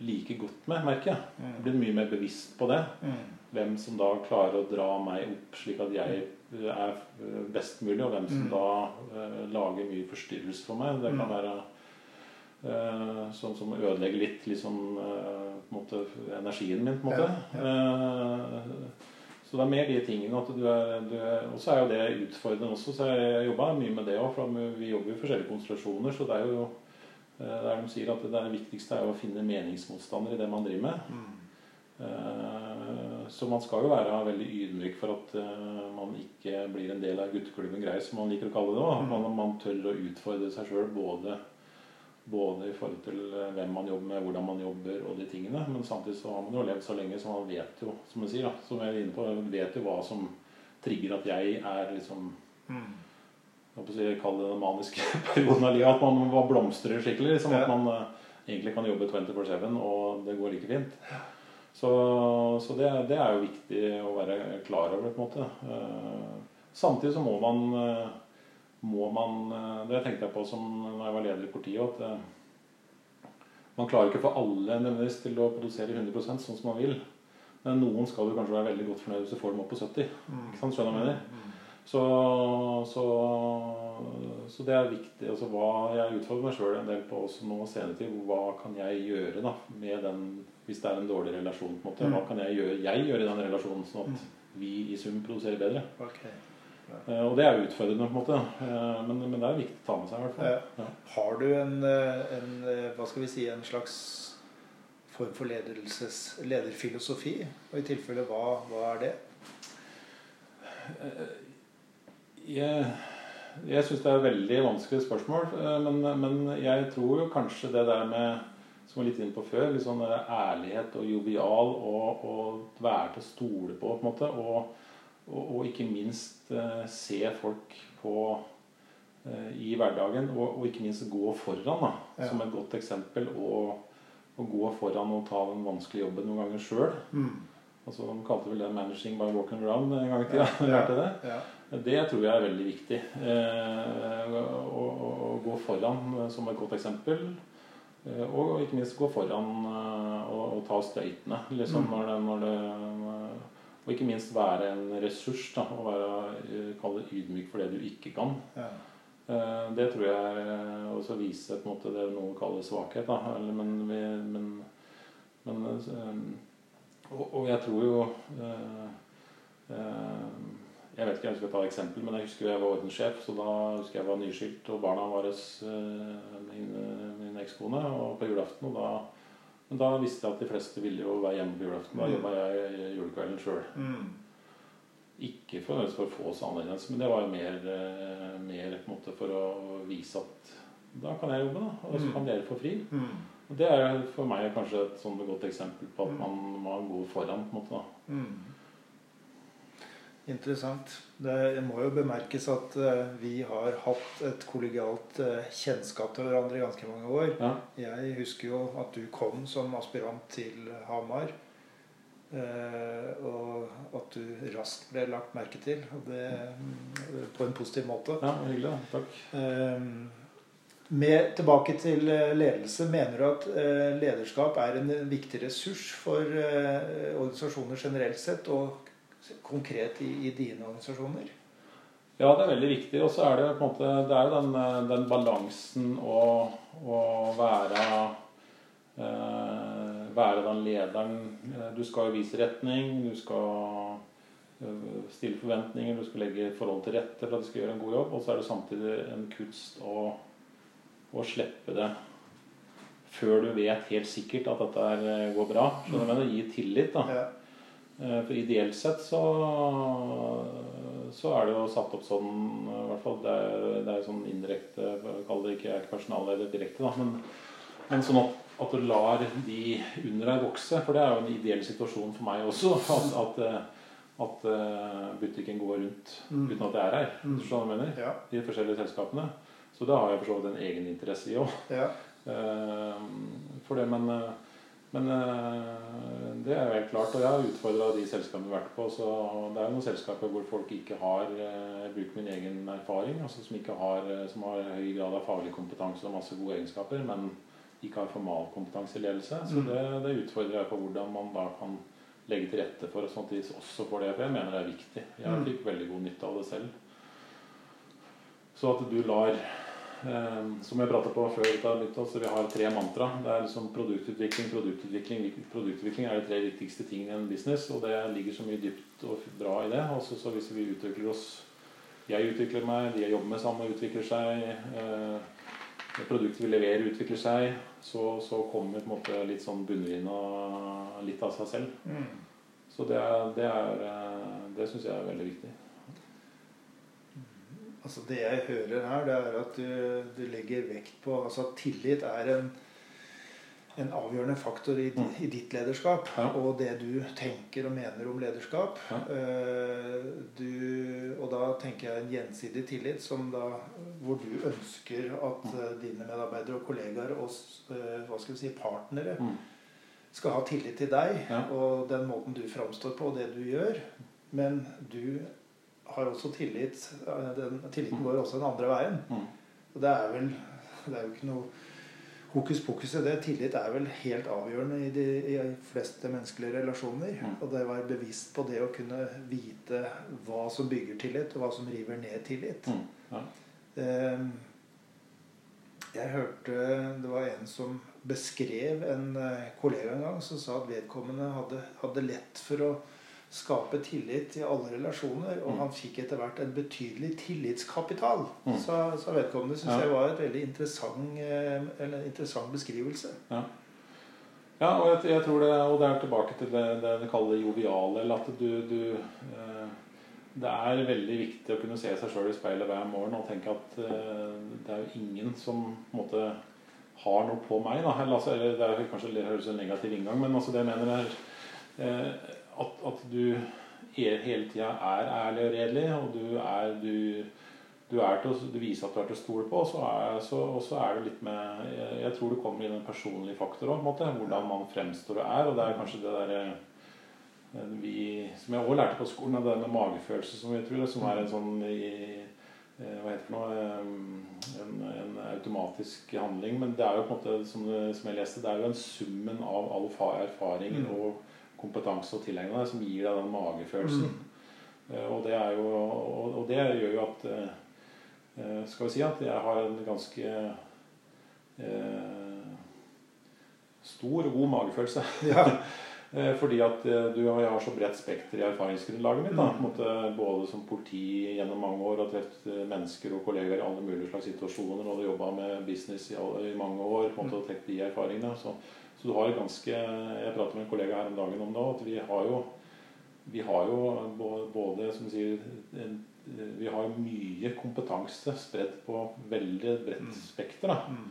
like godt med, merker jeg. Mm. Jeg blir mye mer bevisst på det. Mm. Hvem som da klarer å dra meg opp slik at jeg er best mulig, og hvem som mm. da lager mye forstyrrelse for meg. Det kan være sånn som ødelegger litt liksom, uh, måte, energien min, på en måte. Så det er mer de tingene at du er, du er Og så er jo det utfordrende også, så jeg jobba mye med det òg. For vi jobber i forskjellige konstellasjoner, så det er jo der det er de sier at det viktigste er å finne meningsmotstander i det man driver med. Mm. Eh, så man skal jo være veldig ydmyk for at eh, man ikke blir en del av gutteklubben Grei, som man liker å kalle det. Mm. Man, man tør å utfordre seg sjøl både både i forhold til eh, hvem man jobber med, hvordan man jobber og de tingene. Men samtidig så har man jo levd så lenge, så man vet jo, som jeg sier, da, som jeg er inne på, man vet jo hva som trigger at jeg er liksom mm. jeg Kall det den maniske perioden av livet. At man blomstrer skikkelig. Liksom, ja. At man uh, egentlig kan jobbe 24-7, og det går like fint. Så, så det, det, er jo viktig å være klar over, på en måte. Uh, samtidig så må man må man eh, Det tenkte jeg på som når jeg var leder i politiet. at eh, Man klarer ikke å få alle nødvendigvis til å produsere 100% sånn som man vil. Men noen skal jo kanskje være veldig godt fornøyd hvis du får dem opp på 70. Mm. Ikke sant? Skjønner jeg mener? Mm. Så, så, så, det er viktig. Altså, hva Jeg utfordrer meg sjøl en del på også nå senere tid. Hva kan jeg gjøre da med den hvis det er en dårlig relasjon? på en måte, Hva mm. kan jeg gjøre, jeg gjøre i den relasjonen, sånn at vi i sum produserer bedre? Okay. Eh, og det er utfordrende, på en måte. Eh, men, men, det er viktig å ta med seg. i hvert fall. Ja. Har du en, eh, en, hva skal vi si, en slags form for ledelses, lederfilosofi? Og i tilfelle, hva, hva er det? Jeg, Jeg syns det er et veldig vanskelig spørsmål. Men, men jeg tror jo kanskje det der med som var litt inn på før, litt sånn ærlighet og jovial og, og være til å stole på, på en måte. Og, og, og ikke minst eh, se folk på eh, i hverdagen, og, og ikke minst gå foran, da, Ja. som et godt eksempel. Og, og gå foran og ta den vanskelige jobben noen ganger sjøl. Mm. Altså, de kalte vel det 'managing by walking around' en gang i tida. Ja. Ja. det. Ja. Det tror jeg er veldig viktig. Eh, å, å, å gå foran eh, som et godt eksempel. Eh, og ikke minst gå foran og, og ta støytene. Liksom, Mm. når det, når det, og ikke minst være en ressurs. Da, og være eh, det ydmyk for det du ikke kan. Ja. Eh, det tror jeg eh, også viser på en måte det noen kaller svakhet. Da. Eller, men, men, men og, og jeg tror jo Jeg vet ikke jeg skal ta et eksempel, men jeg husker jeg var ordenssjef. Så da husker jeg var nyskilt, og barna var hos min, min ekskone og på julaften. Og da, men da visste jeg at de fleste ville jo være hjemme på julaften. Da Mm. jobba jeg julekvelden sjøl. Mm. Ikke for, for å få oss anerkjennelse, men det var jo mer, eh, mer måte for å vise at da kan jeg jobbe, da. Og så Mm. kan dere få fri. Mm. Og Det er for meg kanskje et sånn godt eksempel på at Mm. man må gå foran. på en måte da. Mm. Interessant. Det må jo bemerkes at eh, vi har hatt et kollegialt eh, kjennskap til hverandre i ganske mange år. Ja. Jeg husker jo at du kom som aspirant til Hamar. eh, Og at du raskt ble lagt merke til. Det mm, på en positiv måte. ja, hyggelig. Takk. Med, tilbake til ledelse. Mener du at lederskap er en viktig ressurs for organisasjoner generelt sett, og konkret i, i dine organisasjoner? Ja, det er veldig viktig. Og så er det på en måte Det er den, eh, den balansen å, å være eh, Være den lederen. Eh, Du skal jo vise retning. Du skal eh, stille forventninger. Du skal legge forhold til rette for at du skal gjøre en god jobb. Og så er det samtidig en kunst å, å slippe det før du vet helt sikkert at dette går bra. Skjønner du? å Gi tillit, da. Ja. Eh, For ideelt sett så, så er det jo satt opp sånn i hvert fall Det er, det er sånn indirekte Kall det ikke er personalleder direkte, da, men, men sånn at, at du lar de under deg vokse. For det er jo en ideell situasjon for meg også. At, at, eh, at eh, butikken går rundt Mm. uten at jeg er her. Mm. Hva jeg mener? Ja. I de forskjellige selskapene. Så det har jeg for så vidt en egen interesse i òg. ja. Eh, for det, men, eh, men eh, det er jo helt klart. Og jeg har utfordra de selskapene vi har vært på. Så det er jo noen selskaper hvor folk ikke har eh, Jeg min egen erfaring. Altså som, har, eh, som har høy grad av faglig kompetanse og masse gode egenskaper, men ikke har formalkompetanse i ledelse. Så Mm. det, det utfordrer jeg på hvordan man da kan legge til rette for sånn at de også får det. For jeg mener det er viktig. Jeg Mm. fikk veldig god nytte av det selv. Så at du lar som jeg pratet på før dette altså Vi har tre mantra. Det er liksom produktutvikling, produktutvikling Produktutvikling er de tre viktigste tingene i en business, og det ligger så mye dypt og bra i det. Også så hvis vi utvikler oss Jeg utvikler meg, de jeg jobber med sammen, utvikler seg. Eh, produktet vi leverer, utvikler seg. Så, så kommer på en måte litt sånn bunnlinja litt av seg selv. Mm. Så det, er, det, er, eh, det syns jeg er veldig viktig. Altså Det jeg hører her, det er at du, du legger vekt på altså at tillit er en, en avgjørende faktor i, Mm. i ditt lederskap. Ja. Og det du tenker og mener om lederskap. Ja. Eh, du, og da tenker jeg en gjensidig tillit som da, hvor du ønsker at eh, dine medarbeidere og kollegaer og eh, hva skal vi si, partnere Mm. skal ha tillit til deg Ja. og den måten du framstår på, og det du gjør. Men du har også tillit eh, den, Tilliten går også den andre veien. Mm. Og det er vel Det er jo ikke noe hokus pokus i det. Tillit er vel helt avgjørende i de, i de fleste menneskelige relasjoner. Mm. Og det å være bevisst på det å kunne vite hva som bygger tillit, og hva som river ned tillit. Mm. Ja. Eh, Jeg hørte det var en som beskrev en eh, kollega en gang som sa at vedkommende hadde, hadde lett for å skape tillit i alle relasjoner, og Mm. han fikk etter hvert en betydelig tillitskapital. Mm. Så, så, vedkommende. Syns Ja. jeg var et veldig interessant, eh, eller en interessant beskrivelse. Ja, og jeg, jeg tror det, og det er tilbake til det, det de kaller joviale, eller at du, du eh, det er veldig viktig å kunne se seg sjøl i speilet hver morgen og tenke at eh, det er jo ingen som måte har noe på meg. Da. Eller, altså, det er kanskje det høres en negativ inngang, men altså, det jeg mener er uh, at, at, du hele tida er ærlig og redelig, og du er du, du, er til, du viser at du er til å stole på, og så er, så, og så er det litt med jeg, jeg, tror det kommer inn en personlig faktor òg, hvordan man fremstår og er. Og det er kanskje det derre vi, som jeg også lærte på skolen, det med magefølelse, som vi tror, som er en sånn i, eh, hva heter det nå en, en, automatisk handling. Men det er jo på en måte, som, som jeg leste, det er jo en summen av all erfaring mm. og kompetanse og tilegne deg som gir deg den magefølelsen. Mm. Eh, og, det er jo, og, og, det gjør jo at eh, Skal vi si at jeg har en ganske eh, stor og god magefølelse. Ja. Eh, fordi at du og jeg har så bredt spekter i erfaringsgrunnlaget mitt. Da. Mm. Måte, både som politi gjennom mange år og truffet eh, mennesker og kollegaer i alle mulige slags situasjoner. Og jobba med business i, alle, i, mange år måte, og trukket de erfaringene. Så, så, du har ganske Jeg pratet med en kollega her om dagen om det at vi har jo, vi har jo både som du sier vi har mye kompetanse spredt på veldig bredt mm. spekter. Mm.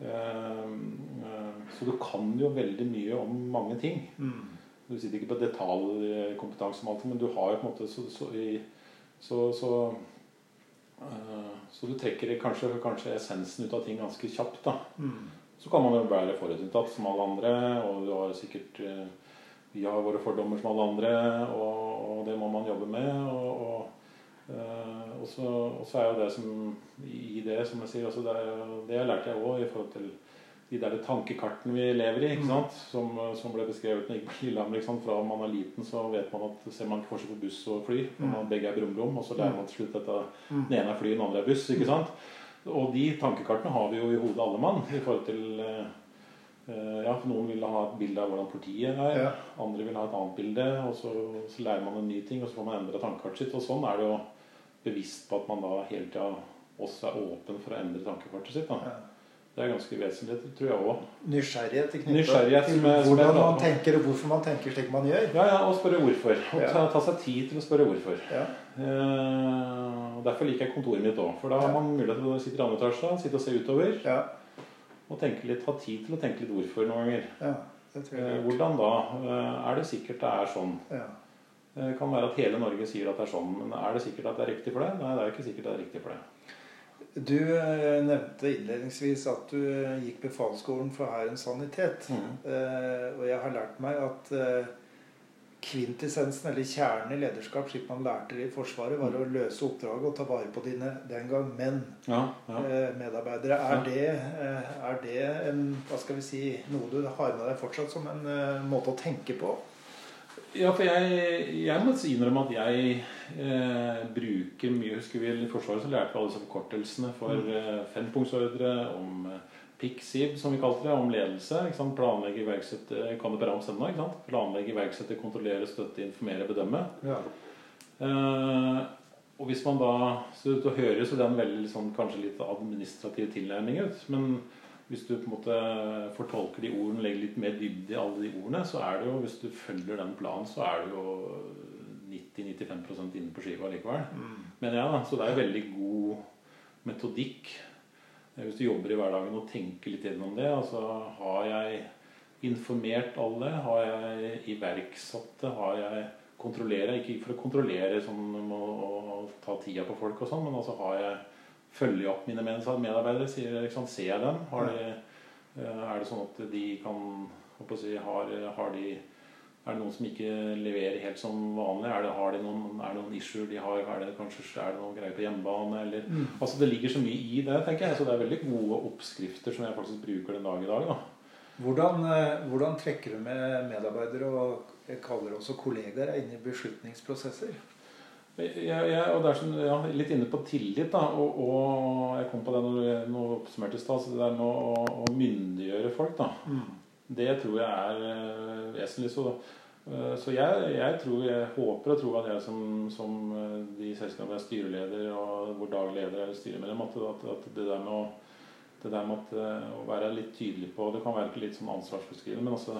Ehm, eh, så du kan jo veldig mye om mange ting. Mm. Du sitter ikke på detaljkompetanse om alt, men du har jo på en måte så, så, så, så, uh, så du trekker kanskje, kanskje, essensen ut av ting ganske kjapt. da. Mm. Så kan man jo være forutinntatt som alle andre, og du har sikkert uh, Vi har våre fordommer som alle andre, og, og det må man jobbe med. og, og Uh, og, så, og, så, er jo det som i det, som jeg sier altså det, det lærte jeg òg i forhold til de der tankekartene vi lever i. ikke mm. sant? Som, som ble beskrevet når jeg gikk på Lillehammer. Fra man er liten, så vet man at ser man forskjell på buss og fly. Når man mm. begge er brum-brum, og så lærer man til slutt at den ene er fly, den andre er buss. ikke sant? Og de tankekartene har vi jo i hodet alle mann. i forhold til uh, ja, for Noen vil ha et bilde av hvordan politiet er. Ja. Andre vil ha et annet bilde. og så, så, lærer man en ny ting, og så får man endre tankekartet sitt. Og sånn er det jo bevisst på at man da hele tida også er åpen for å endre tankekartet sitt. Da. Det er ganske vesentlig, tror jeg òg. Nysgjerrighet knyttet til hvordan man tenker og hvorfor man tenker slik man gjør. Ja, ja og spørre hvorfor. Og ta, ta, seg tid til å spørre hvorfor. Ja. Eh, Derfor liker jeg kontoret mitt òg. For da har man mulighet til å sitte i andre etasje, sitte og se utover. Ja. Og tenke litt, ha tid til å tenke litt hvorfor noen ganger. Ja, det tror jeg eh, hvordan da? Eh, er det sikkert det er sånn? Ja. Det kan være at hele Norge sier at det er sånn, men er det sikkert at det er riktig for deg? Nei, det er ikke sikkert det er riktig for deg. Du eh, nevnte innledningsvis at du eh, gikk befalsskolen for Hærens sanitet. Mm. Eh, og jeg har lært meg at kvintessensen, eller kjernen i lederskap, slik man lærte i Forsvaret, var mm. å løse oppdraget og ta vare på dine den gang menn, ja, ja. medarbeidere. Er, det, er det en, hva skal vi si, noe du har med deg fortsatt som en måte å tenke på? Ja, for jeg, jeg må innrømme at jeg eh, bruker mye Husker vi I Forsvaret så lærte vi alle disse forkortelsene for mm. eh, fempunktsordre, om eh, PIK-SIB, som vi kalte det, om ledelse. Ikke sant? Planlegge, iverksette Kan det bare ennå? ikke sant? Planlegge, iverksette, kontrollere, støtte, informere, bedømme. Ja. Eh, og hvis man da Så det høres jo den veldig sånn, kanskje litt administrativ tilnærming ut. men hvis du på en måte fortolker de ordene, legger litt mer dybde i alle de ordene, så er det jo, hvis du følger den planen, så er du jo 90-95% inne på skiva likevel. Mm. Men ja, så det er veldig god metodikk eh, hvis du jobber i hverdagen og tenker litt gjennom det. Altså har jeg informert alle? Har jeg iverksatt det? Har jeg kontrollert? Ikke for å kontrollere sånn å, å ta tida på folk og sånn, men altså har jeg følge opp mine medarbeidere? Sier, liksom, ser jeg dem? De, eh, er det sånn at de kan si, har, har de, Er det noen som ikke leverer helt som vanlig? Er det, har de noen, er det noen issue de har? Er det, kanskje, er det noen greier på hjemmebane? Eller, mm. altså, det ligger så mye i det. tenker jeg, så Det er veldig gode oppskrifter som jeg faktisk bruker den dag i dag. da. Hvordan, eh, hvordan trekker du med medarbeidere og kaller også kollegaer inn i beslutningsprosesser? Jeg, jeg, og det er sånn, ja, litt inne på tillit. da, og, og Jeg kom på det når du oppsummerte i stad. Det der med å, å, myndiggjøre folk. da, mm. Det tror jeg er uh, vesentlig. Så, uh, så jeg, jeg, tror, jeg håper og tror at jeg som, som uh, de selskapene er styreleder og hvor daglig leder er styremedlem, at, at, at, det der med å det der med at, å være litt tydelig på Det kan være litt sånn ansvarsbeskrivende, men også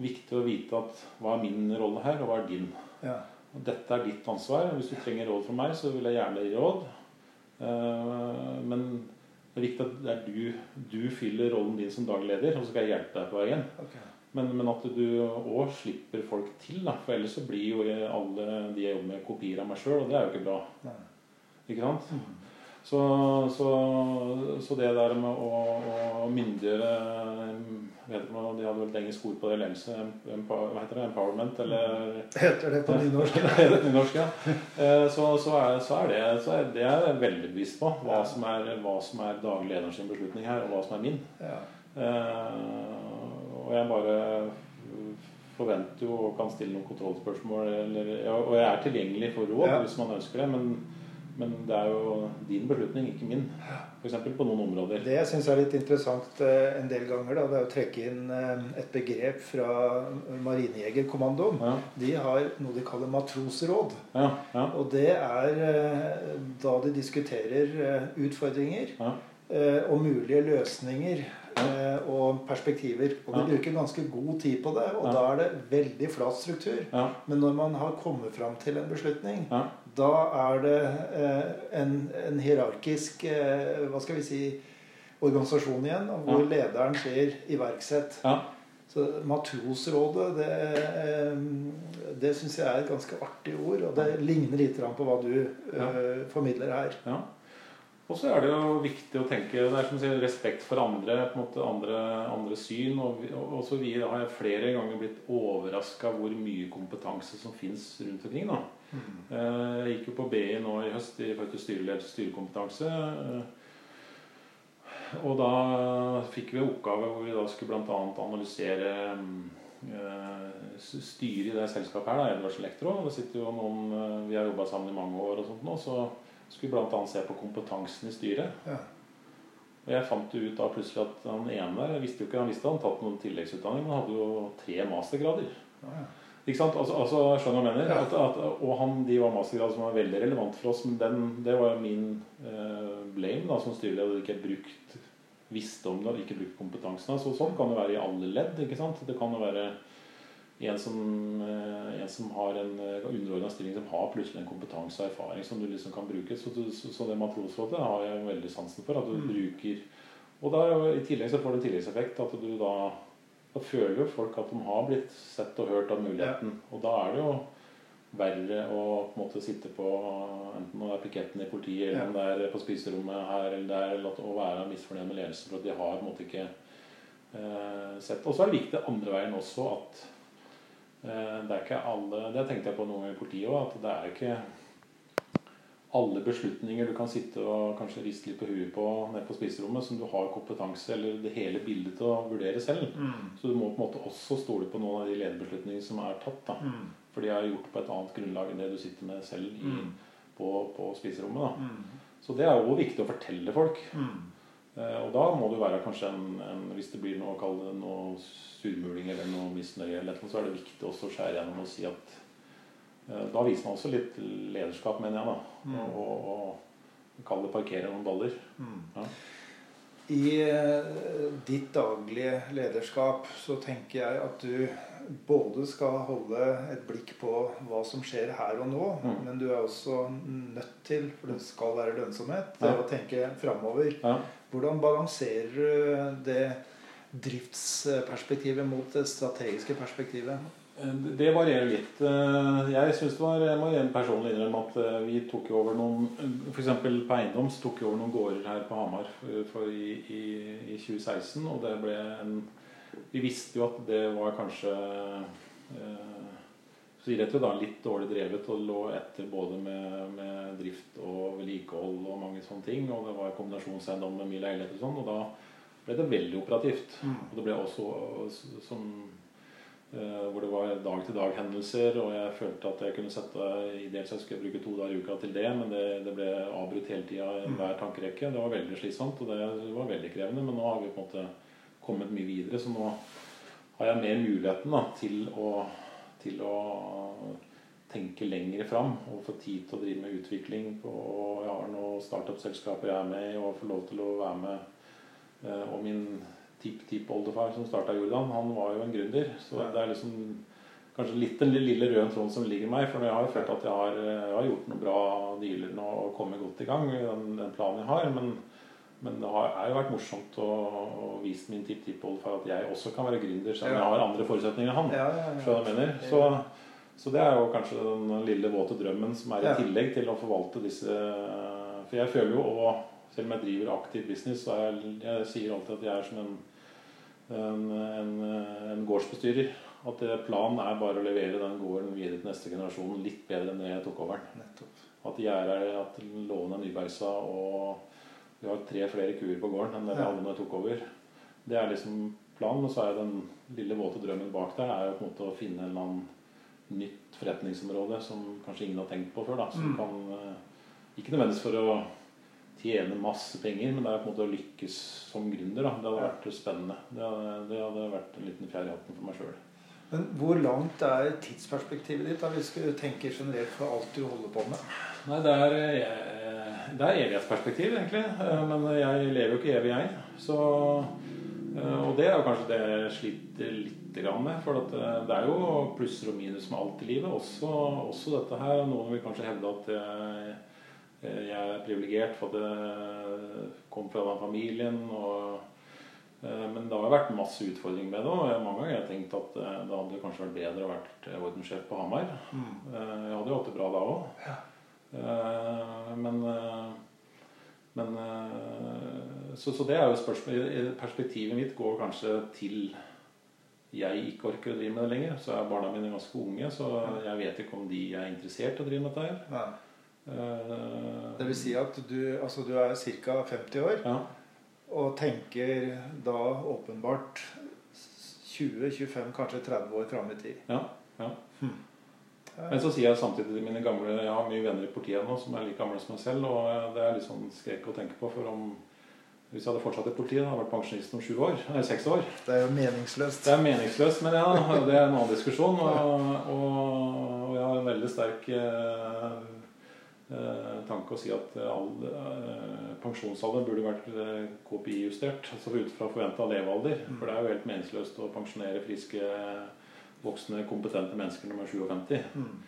viktig å vite at hva er min rolle her, og hva er din. Ja. Dette er ditt ansvar. Hvis du trenger råd fra meg, så vil jeg gjerne gi råd. Eh, men det er viktig at det er du, du fyller rollen din som daglig leder, og så skal jeg hjelpe deg på veien. Okay. Men, men, at du òg slipper folk til. Da. For ellers så blir jo alle de jeg jobber med, kopier av meg sjøl, og det er jo ikke bra. Nei. Ikke sant? Mm. Så, så, så, det der med å, å myndiggjøre vet ikke, De hadde vel engelsk ord på det. Ledelse. Hva heter det? Empowerment? Eller Heter det på nynorsk? nynorsk ja. Eh, så, så, er, så, er det, så er det er jeg veldig bevisst på. Hva som er, hva som er daglig leders beslutning her, og hva som er min. Ja. Eh, og jeg bare forventer jo og kan stille noen kontrollspørsmål. Eller, og jeg er tilgjengelig for råd ja. hvis man ønsker det. men men det er jo din beslutning, ikke min. F.eks. på noen områder. Det jeg syns er litt interessant eh, en del ganger, da, det er å trekke inn eh, et begrep fra Marinejegerkommandoen. Ja. De har noe de kaller matrosråd. Ja, ja. Og det er eh, da de diskuterer utfordringer og mulige løsninger og perspektiver. Og de bruker ganske god tid på det, og da er det veldig flat struktur. Men når man har kommet fram til en beslutning, da er det eh, en, en, hierarkisk eh, hva skal vi si, organisasjon igjen, hvor ja. lederen sier 'iverksett'. Ja. Så Matrosrådet, det, eh, det syns jeg er et ganske artig ord. Og det ligner litt på hva du ja. formidler her. Ja. Og så er det jo viktig å tenke det er som sier, respekt for andre, på en måte andre, andre syn. Og, og, så vi har jeg flere ganger blitt overraska hvor mye kompetanse som fins rundt omkring. da. Jeg gikk jo på BI nå i høst i forhold til styreledelse styrekompetanse. Og da fikk vi oppgave hvor vi da skulle bl.a. analysere eh, styret i det selskapet her, da, Edvards Elektro. Det sitter jo noen, eh, Vi har jobba sammen i mange år, og sånt nå, så skulle vi bl.a. se på kompetansen i styret. Ja. Og jeg fant jo ut da plutselig at han ene jeg visste jo ikke, han visste han hadde tatt noen tilleggsutdanning, men han hadde jo tre mastergrader. Ja, ja. Ikke sant? Altså, altså skjønner du hva jeg mener? Ja. At, at, og han, de var mastergrad som var veldig relevant for oss. Men den, det var jo min eh, blame da, som styreleder. Ikke brukt visste om det, ikke brukt kompetansen. Så sånn kan det være i alle ledd. ikke sant? Det kan jo være en som, eh, en som har en eh, underordna stilling som har plutselig en kompetanse og erfaring som du liksom kan bruke. Så, så, så det matrosrådet har jeg veldig sansen for. At du mm. bruker Og da, i tillegg så får det en tilleggseffekt at du da da føler jo folk at de har blitt sett og hørt av muligheten. Ja. Og da er det jo verre å på en måte sitte på enten det er piketten i politiet, eller ja. om det er på spiserommet her eller der, eller å være misfornøyd med ledelsen for at de har på en måte ikke eh, sett. Og så er det viktig andre veien også at eh, det er ikke alle Det tenkte jeg på noen ganger i politiet òg, at det er ikke alle beslutninger du kan sitte og kanskje riste litt på huet på nede på spiserommet, som du har kompetanse eller det hele bildet til å vurdere selv. Mm. Så du må på en måte også stole på noen av de lederbeslutningene som er tatt. da. Mm. For de er gjort på et annet grunnlag enn det du sitter med selv i, mm. på, på, spiserommet. da. Mm. Så det er jo viktig å fortelle folk. Mm. Eh, og da må det være kanskje en, en Hvis det blir noe, kall det noe surmuling eller noe misnøye, eller noe, så er det viktig også å skjære gjennom og si at da viser man også litt lederskap, mener jeg. da, mm. Og, og kaller det parkere noen baller. Mm. Ja. I uh, ditt daglige lederskap så tenker jeg at du både skal holde et blikk på hva som skjer her og nå, mm. men du er også nødt til, for det skal være lønnsomhet, til ja. å tenke framover. Ja. Hvordan balanserer du det driftsperspektivet mot det strategiske perspektivet? Eh, det varierer litt. Eh, jeg synes det var, jeg må personlig innrømme at eh, vi tok jo over noen F.eks. på eiendom tok vi over noen gårder her på Hamar i, i, i, 2016. Og det ble en Vi visste jo at det var kanskje så rett og da litt dårlig drevet og lå etter både med, med drift og vedlikehold og mange sånne ting. Og det var kombinasjonseiendom med mye leiligheter og sånn. Og da ble det veldig operativt. Mm. Og det ble også Eh, hvor det var dag-til-dag-hendelser, og jeg følte at jeg kunne sette Ideelt sett skulle jeg bruke to dager i uka til det, men det, det ble avbrutt hele tida i hver tankerekke. Det var veldig slitsomt, og det var veldig krevende. Men nå har vi på en måte kommet mye videre, så nå har jeg mer muligheten da, til, å, til å tenke lenger fram og få tid til å drive med utvikling. På, jeg har noen startup-selskaper jeg er med i, og får lov til å være med. Eh, og min tipp-tippoldefar som starta Jordan, han var jo en gründer. Så det er liksom kanskje litt den lille røde tråden som ligger meg. For jeg har jo følt at jeg har, jeg har gjort noen bra dealer nå og kommet godt i gang. Den, den planen jeg har, men, men det har, er jo vært morsomt å, å vise min tipptippoldefar at jeg også kan være gründer, selv om jeg har andre forutsetninger enn han. Ja, ja, ja. Så, jeg mener. Så, så det er jo kanskje den lille våte drømmen som er i tillegg til å forvalte disse For jeg føler jo og selv om jeg driver aktiv business, så er jeg, jeg sier alltid at jeg er som en, en, en, en gårdsbestyrer. At planen er bare å levere den gården videre til neste generasjon litt bedre enn det jeg tok over den. At gjerdet er at låven er nybeisa, og vi har tre flere kuer på gården enn det vi hadde da jeg tok over. Det er liksom planen. Og så er den lille våte drømmen bak der er jo på en måte å finne en eller annen nytt forretningsområde som kanskje ingen har tenkt på før. da, Som Mm. kan eh, Ikke nødvendigvis for å tjene masse penger, men det er på en måte å lykkes som gründer. da, Det hadde vært spennende. Det hadde, det hadde vært en liten fjær i hatten for meg sjøl. Men hvor langt er tidsperspektivet ditt da, hvis du tenker generelt for alt du holder på med? Nei, det er, eh, det er evighetsperspektiv, egentlig. Eh, Men jeg lever jo ikke evig, jeg. Så, eh, og det er jo kanskje det jeg sliter litt med. For det er jo plusser og minus med alt i livet. Også, også dette her. Noen vil kanskje hevde at jeg, jeg er privilegert for at jeg kom fra den familien. og eh, men det har vært masse utfordringer med det. Og jeg- mange ganger har jeg tenkt at eh, det hadde kanskje vært bedre å vært ordenssjef på Hamar. Mm. Jeg hadde jo hatt det bra da òg. Men, eh, men eh, så, så det er jo spørsmål Perspektivet mitt går kanskje til jeg ikke orker å drive med det lenger. Så er barna mine ganske unge, så jeg vet ikke om de er interessert i å drive med dette her. Nei. Eh, Det vil si at du, altså du er ca. 50 år Ja. og tenker da åpenbart 20-25, kanskje 30 år fram i tid. ja, ja. Hmm. Men så sier jeg samtidig til mine gamle Jeg har mye venner i politiet nå som er like gamle som meg selv. Og det er litt sånn skrek å tenke på. For om hvis jeg hadde fortsatt i politiet, hadde jeg vært pensjonist om sju år. Nei, seks år. Det er jo meningsløst. Det er meningsløst, men ja, det er en annen diskusjon. Og, og, og jeg har en veldig sterk eh, eh, tanke å si at all, eh, pensjonsalderen burde vært eh, KPI-justert. Altså ut fra forventa levealder. For det er jo helt meningsløst å pensjonere friske, voksne, kompetente mennesker når man er 57. Mm.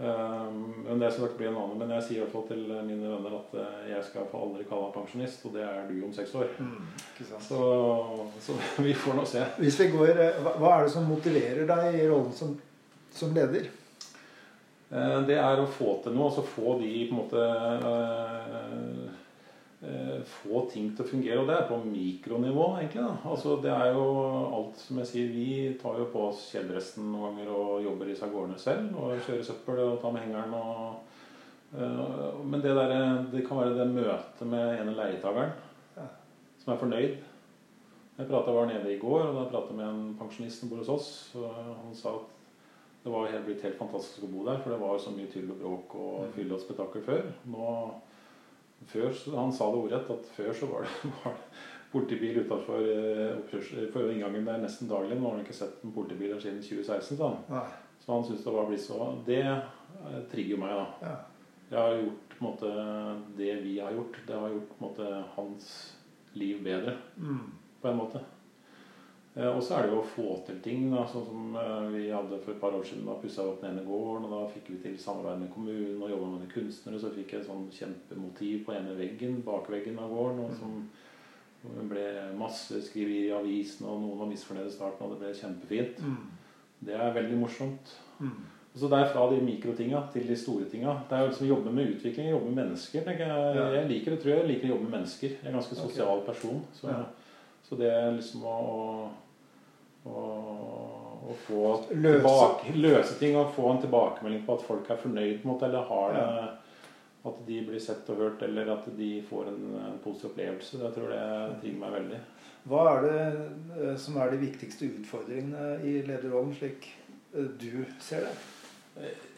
Men det som sagt blir en annen Men jeg sier i hvert fall til mine venner at eh, jeg skal få aldri kalle meg pensjonist, og det er du om seks år. Mm. Så, så vi får nå se. Hvis vi går, eh, hva er det som motiverer deg i rollen som, som leder? Eh, Det er å få til noe, altså få de på en måte eh, eh, Få ting til å fungere. Og det er på mikronivå, egentlig. da. Altså Det er jo alt som jeg sier Vi tar jo på oss kjeledressen noen ganger og jobber i disse gårdene selv. Og kjører søppel og tar med hengeren og Men det, der, det kan være det møtet med ene leietakeren som er fornøyd. Jeg pratet, var nede i går og da pratet med en pensjonist som bor hos oss. Og han sa at det var helt, blitt helt fantastisk å bo der, for det var så mye tyll og bråk og fyll og spetakkel før. Nå, før Han sa det ordrett at før så var det, var det politibil utafor for inngangen der nesten daglig. Nå har han ikke sett en politibil der siden 2016, sa han. Så han syntes det var blitt så Det eh, trigger meg, da. Ja. Jeg har gjort på en måte det vi har gjort. Det har gjort på en måte hans liv bedre Mm. på en måte. Eh, og så er det jo å få til ting, da, sånn som eh, vi hadde for et par år siden. Da pussa vi opp den ene gården, og da fikk vi til samarbeid med kommunen og jobba med kunstnere. Så fikk jeg et sånn kjempemotiv på ene veggen, bakveggen av gården. Og som det ble masse skriverier i avisen, og noen var misfornøyde i starten, og det ble kjempefint. Mm. Det er veldig morsomt. Mm. Så det er fra de mikrotinga til de store tinga. Det er jo liksom å jobbe med utvikling, jobbe med mennesker. Jeg. Jeg liker det, tror jeg. Jeg liker å jobbe med mennesker. Jeg er en ganske sosial person. Så, Ja. Så det er liksom å, å, å få Løse. tilbake, løse ting og få en tilbakemelding på at folk er fornøyd måte, eller har det At de blir sett og hørt, eller at de får en, en positiv opplevelse. Jeg tror det trigger meg veldig. Hva er det eh, som er de viktigste utfordringene i lederrollen, slik eh, du ser det?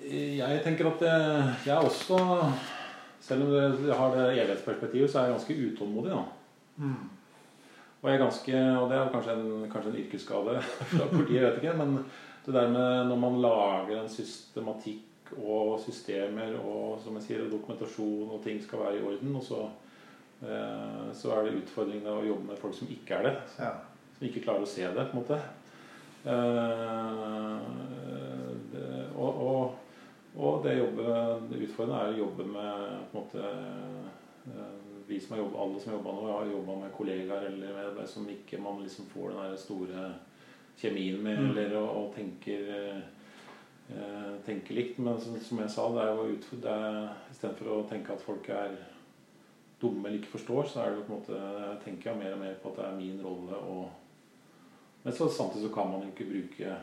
Jeg tenker at jeg, er også Selv om jeg har det evighetsperspektivet, så er jeg ganske utålmodig. Mm. Og ganske, og det er kanskje en, kanskje en yrkesskade fra politiet, jeg vet ikke. Men det der med når man lager en systematikk og systemer og som jeg sier, dokumentasjon og ting skal være i orden, og så, eh, så er det utfordringene å jobbe med folk som ikke er det. Ja. Som ikke klarer å se det, på en måte. Eh, og, og, og det jobbet, det utfordrende er å jobbe med på en måte eh, vi som har jobbet, Alle som har jobba nå, har jobba med kollegaer eller med som ikke man liksom får den store kjemien med, Mm. eller og, og tenker eh, tenker likt. Men som, som jeg sa, det er jo utfordrende istedenfor å tenke at folk er dumme eller ikke forstår, så er det jo på en måte jeg tenker jeg mer og mer på at det er min rolle å Men så samtidig så kan man jo ikke bruke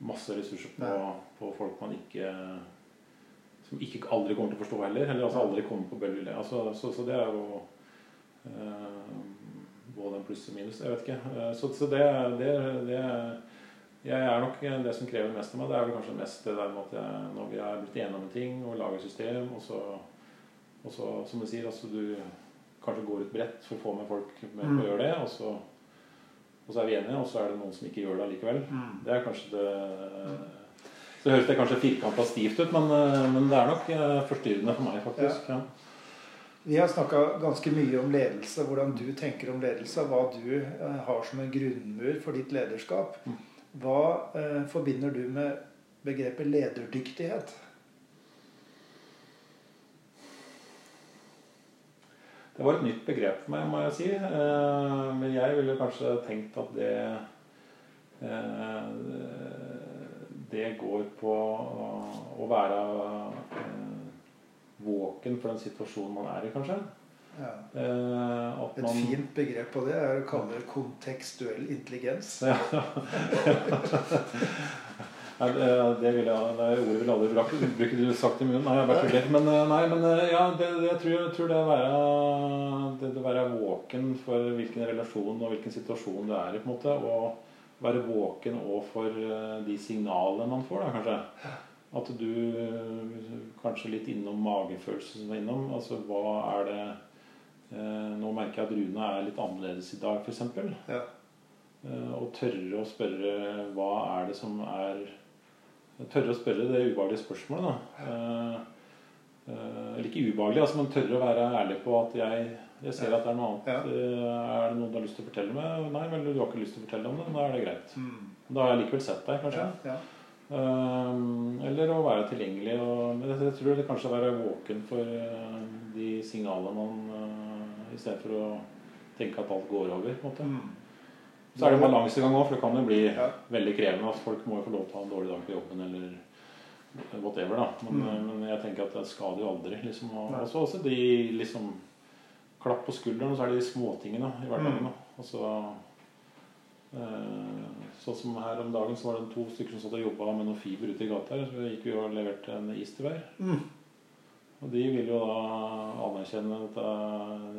masse ressurser på, på folk man ikke Som ikke aldri kommer til å forstå heller. Eller altså aldri kommer på bølgelengde. Altså, så, så det er jo eh, både en pluss og minus. Jeg vet ikke. Eh, så, så det, det, det jeg er nok Det som krever mest av meg, det er vel kanskje mest det der med at jeg, når vi er blitt enige om en ting og lager system, og så, og så som du sier, altså du kanskje går ut bredt for å få med folk med på Mm. å gjøre det, og så, og så er vi enige, og så er det noen som ikke gjør det allikevel. Mm. Det er kanskje det Så høres det kanskje firkanta stivt ut, men, eh, men det er nok eh, forstyrrende for meg, faktisk. Ja. Vi har snakka ganske mye om ledelse, hvordan du tenker om ledelse, hva du eh, har som en grunnmur for ditt lederskap. Mm. Hva eh, forbinder du med begrepet lederdyktighet? Det var et nytt begrep for meg, må jeg si. Eh, Men jeg ville kanskje tenkt at det eh, Det går på å være eh, våken for den situasjonen man er i, kanskje. Ja. Eh, Et man fint begrep på det er å kalle det kontekstuell intelligens. Ja. Nei, det, det, vil jeg, det ordet ville aldri brukt. bruke du sagt i munnen. Nei, jeg bare tuller. Men, eh, nei, men ja, det, det, jeg tror, jeg tror det å være, det, det å være våken for hvilken relasjon og hvilken situasjon du er i, på en måte, og være våken òg for eh, de signalene man får, da, kanskje. At du kanskje litt innom magefølelsen som du er innom. Altså hva er det eh, Nå merker jeg at Rune er litt annerledes i dag, f.eks. Ja. Eh, Og tørre å spørre hva er det som er Tørre å spørre det ubehagelige spørsmålet, da. Eh, Eller ikke ubehagelig, altså, men tørre å være ærlig på at jeg, jeg ser at det er noe annet. Eh, Er det noe du har lyst til å fortelle meg? Nei, vel, du har ikke lyst til å fortelle om det. men Da er det greit. Mm. Da har jeg likevel sett deg, kanskje. Ja, ja. Eh, Eller å være tilgjengelig. Og, jeg tror det kanskje å være våken for uh, de signalene man uh, I stedet for å tenke at alt går over. på en måte. Mm. Så er det balansegang òg, for det kan jo bli veldig krevende. at Folk må jo få lov til å ha en dårlig dag på jobben eller whatever. da Men, Mm. men jeg tenker at det skal jo aldri. liksom Og så også, også de liksom Klapp på skulderen, og så er det de småtingene i hverdagen. Mm. Og så eh, Sånn som her om dagen så var det to stykker som satt og jobba med noe fiber ute i gata her. Så gikk vi og leverte en is til hver. Mm. Og de vil jo da anerkjenne dette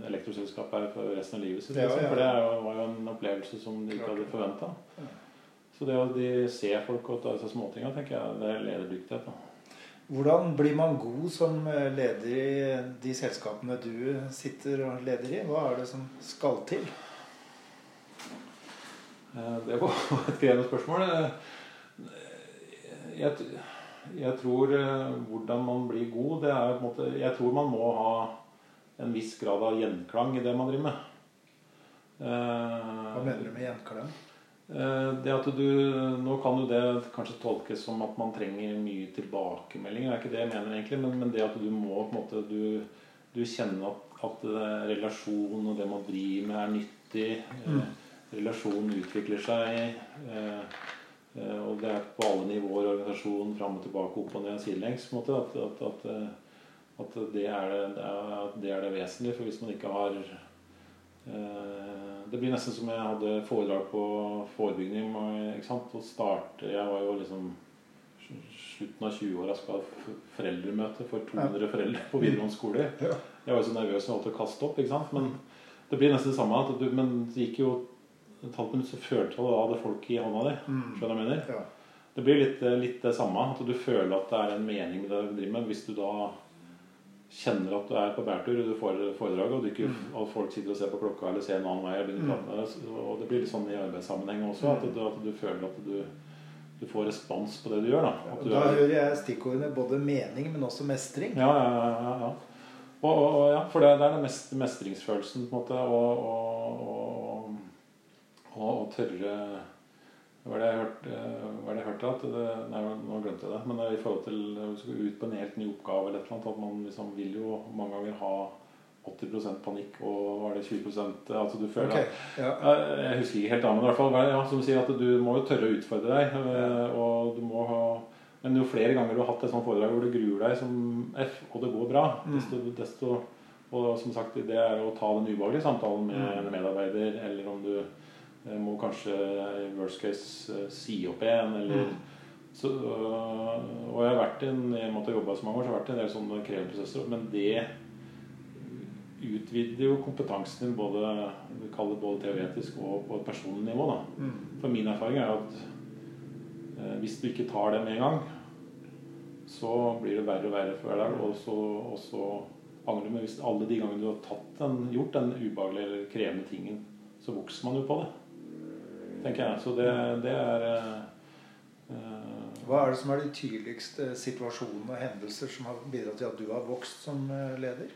elektroselskapet her for resten av livet sitt. Ja, liksom. ja. For det var jo en opplevelse som de ikke hadde forventa. Så det å de ser folk og tar disse småtinga, tenker jeg det er lederdyktighet. da. Hvordan blir man god som eh, leder i de selskapene du sitter og leder i? Hva er det som skal til? Eh, Det var et krevende spørsmål. Eh, Jeg, jeg tror eh, hvordan man blir god, det er på en måte Jeg tror man må ha en viss grad av gjenklang i det man driver med. Hva mener du med gjenklang? Eh, Det at du, Nå kan jo det kanskje tolkes som at man trenger mye tilbakemeldinger. Det er ikke det jeg mener egentlig, men, men det at du må på en måte Du, du kjenner at, at eh, relasjon og det man driver med, er nyttig. Mm. Eh, Relasjonen utvikler seg. eh, Og det er på alle nivåer i organisasjonen, fram og tilbake, opp og ned, sidelengs. på en måte, At, at, at, at det, er det, det er, det er det vesentlige. For hvis man ikke har Eh, Det blir nesten som jeg hadde foredrag på forebygging. Ikke sant? Og start, Jeg var jo liksom slutten av 20-åra skal ha foreldremøte for 200 foreldre på videregående skole. Ja. Jeg var jo så nervøs og holdt å kaste opp. ikke sant? Men det blir nesten det samme. Du, men det gikk jo et halvt minutt, så følte du at du hadde folk i hånda di. Mm. Skjønner jeg mener? Ja. Det blir litt, litt det samme. At du føler at det er en mening med det du driver med. Hvis du da kjenner at du er på bærtur, og du får foredrag, og, du ikke, og folk sitter og ser på klokka eller ser en annen vei og begynner å prate med deg, og det blir litt sånn i arbeidssammenheng også, at du, at du føler at du, du får respons på det du gjør. Da, du da er, hører jeg stikkordene både mening, men også mestring. ja, ja, ja, ja. Og, og, ja, for det, det er den mest, mestringsfølelsen, på en måte, og, og, og, og, og tørre Hva er det jeg hørte, hva er det jeg hørte at det, Nei, nå glemte jeg det. Men i forhold til å gå ut på en helt ny oppgave eller et eller annet, at man liksom vil jo mange ganger ha 80% panikk og var det 20 altså du føler okay, ja. jeg, husker ikke helt da, men i hvert fall ja, som sier at du må jo tørre å utfordre deg. eh, Og du må ha Men jo flere ganger du har hatt et sånt foredrag hvor du gruer deg som F, og det går bra, desto, desto Og som sagt, det er å ta den ubehagelige samtalen med en medarbeider, eller om du eh, må kanskje i worst case eh, si opp en, eller så, øh, og jeg har vært i en jeg måtte jobbe så mange år, så jeg har vært i en del sånne krevende prosesser. Men det utvider jo kompetansen din både, både teoretisk og på et personlig nivå. Da. Mm. For min erfaring er at eh, hvis du ikke tar det med en gang, så blir det verre og verre for hver dag. Og så, og så angrer du. Men hvis alle de gangene du har den, gjort den ubehagelige eller krevende tingen, så vokser man jo på det. Tenker jeg. Så det, det er eh, eh, Hva er det som er de tydeligste situasjonene og hendelser som har bidratt til at du har vokst som eh, leder?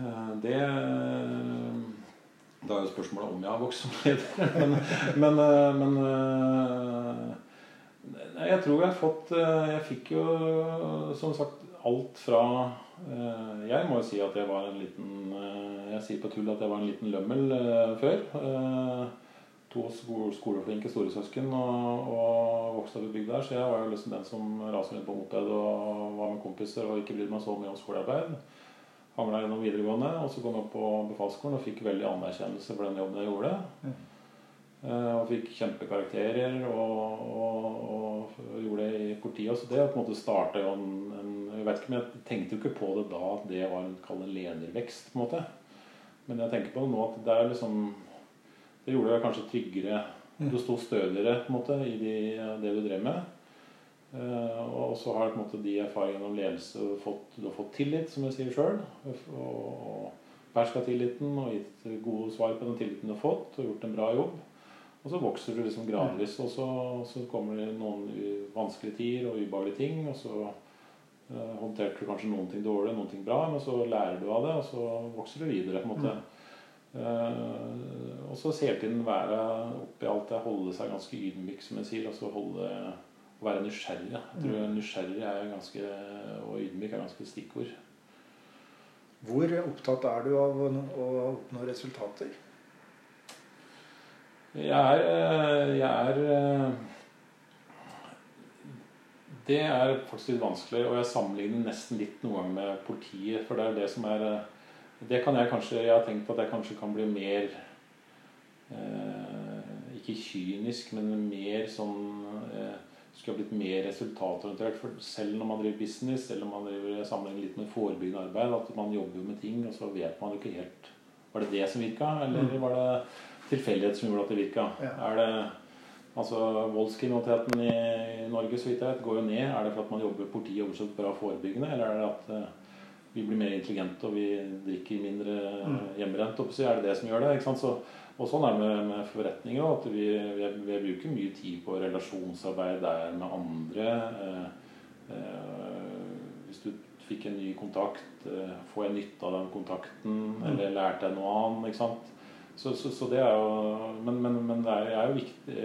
Eh, Det Da er jo spørsmålet om jeg har vokst som leder. Men, men, men Jeg tror jeg har fått Jeg fikk jo som sagt alt fra Jeg må jo si at jeg var en liten eh, Jeg sier på tull at jeg var en liten lømmel eh, før. Eh, To sko- skoleflinke storesøsken og, og vokste opp i bygda her, så jeg var jo liksom den som raste rundt på moped og var med kompiser og ikke brydde meg så mye om skolearbeid hangla gjennom videregående. Og så kom jeg opp på befalsskolen og fikk veldig anerkjennelse for den jobben jeg gjorde. Eh, Og fikk kjempekarakterer og, og, og gjorde det i politiet. Så det på en måte starta jo en, en Jeg vet ikke, men jeg tenkte jo ikke på det da at det var en, kall ledervekst, på en måte. Men jeg tenker på det nå at det er liksom Det gjorde deg kanskje tryggere. Du sto stødigere på en måte i de, det du drev med. Uh, og så har på en måte de erfaringene om ledelse fått, Du har fått tillit, som jeg sier sjøl. Og, og beherska tilliten og gitt gode svar på den tilliten du har fått, og gjort en bra jobb. Og så vokser du liksom gradvis, og så, så kommer det noen vanskelige tider og ubehagelige ting. Og så håndterte du kanskje noen ting dårlig, noen ting bra, men så lærer du av det, og så vokser du videre. på en måte. Eh, og så hele tiden være oppi alt det, holde seg ganske ydmyk, som jeg sier. Altså holde, være nysgjerrig. Jeg tror nysgjerrig er ganske, og ydmyk er ganske stikkord. Hvor opptatt er du av å oppnå resultater? Jeg er, eh, jeg er eh, Det er faktisk litt vanskelig, og jeg sammenligner nesten litt noen gang med politiet. For det er det som er eh, Det kan jeg kanskje Jeg har tenkt at jeg kanskje kan bli mer eh, Ikke kynisk, men mer sånn eh, Skulle ha blitt mer resultatorientert. For selv når man driver business, eller man driver sammenligner litt med forebyggende arbeid, at man jobber jo med ting, og så vet man jo ikke helt Var det det som virka, eller var det tilfeldighet som gjorde at det virka? Ja. Er det Altså, Voldskriminaliteten i, Norge så vidt jeg vet, går jo ned. Er det for at man jobber politiet jobber så bra forebyggende, eller er det at eh, vi blir mer intelligente og vi drikker mindre Mm. hjemmebrent? Er det det som gjør det? ikke sant? Så, og sånn er det med, med forretninger òg. At vi, vi, vi bruker mye tid på relasjonsarbeid der med andre. Eh, eh, hvis du fikk en ny kontakt, eh, får jeg nytte av den kontakten? Eller lærte jeg noe annet? ikke sant? Så, så, så det er jo Men, men, men det er, er jo viktig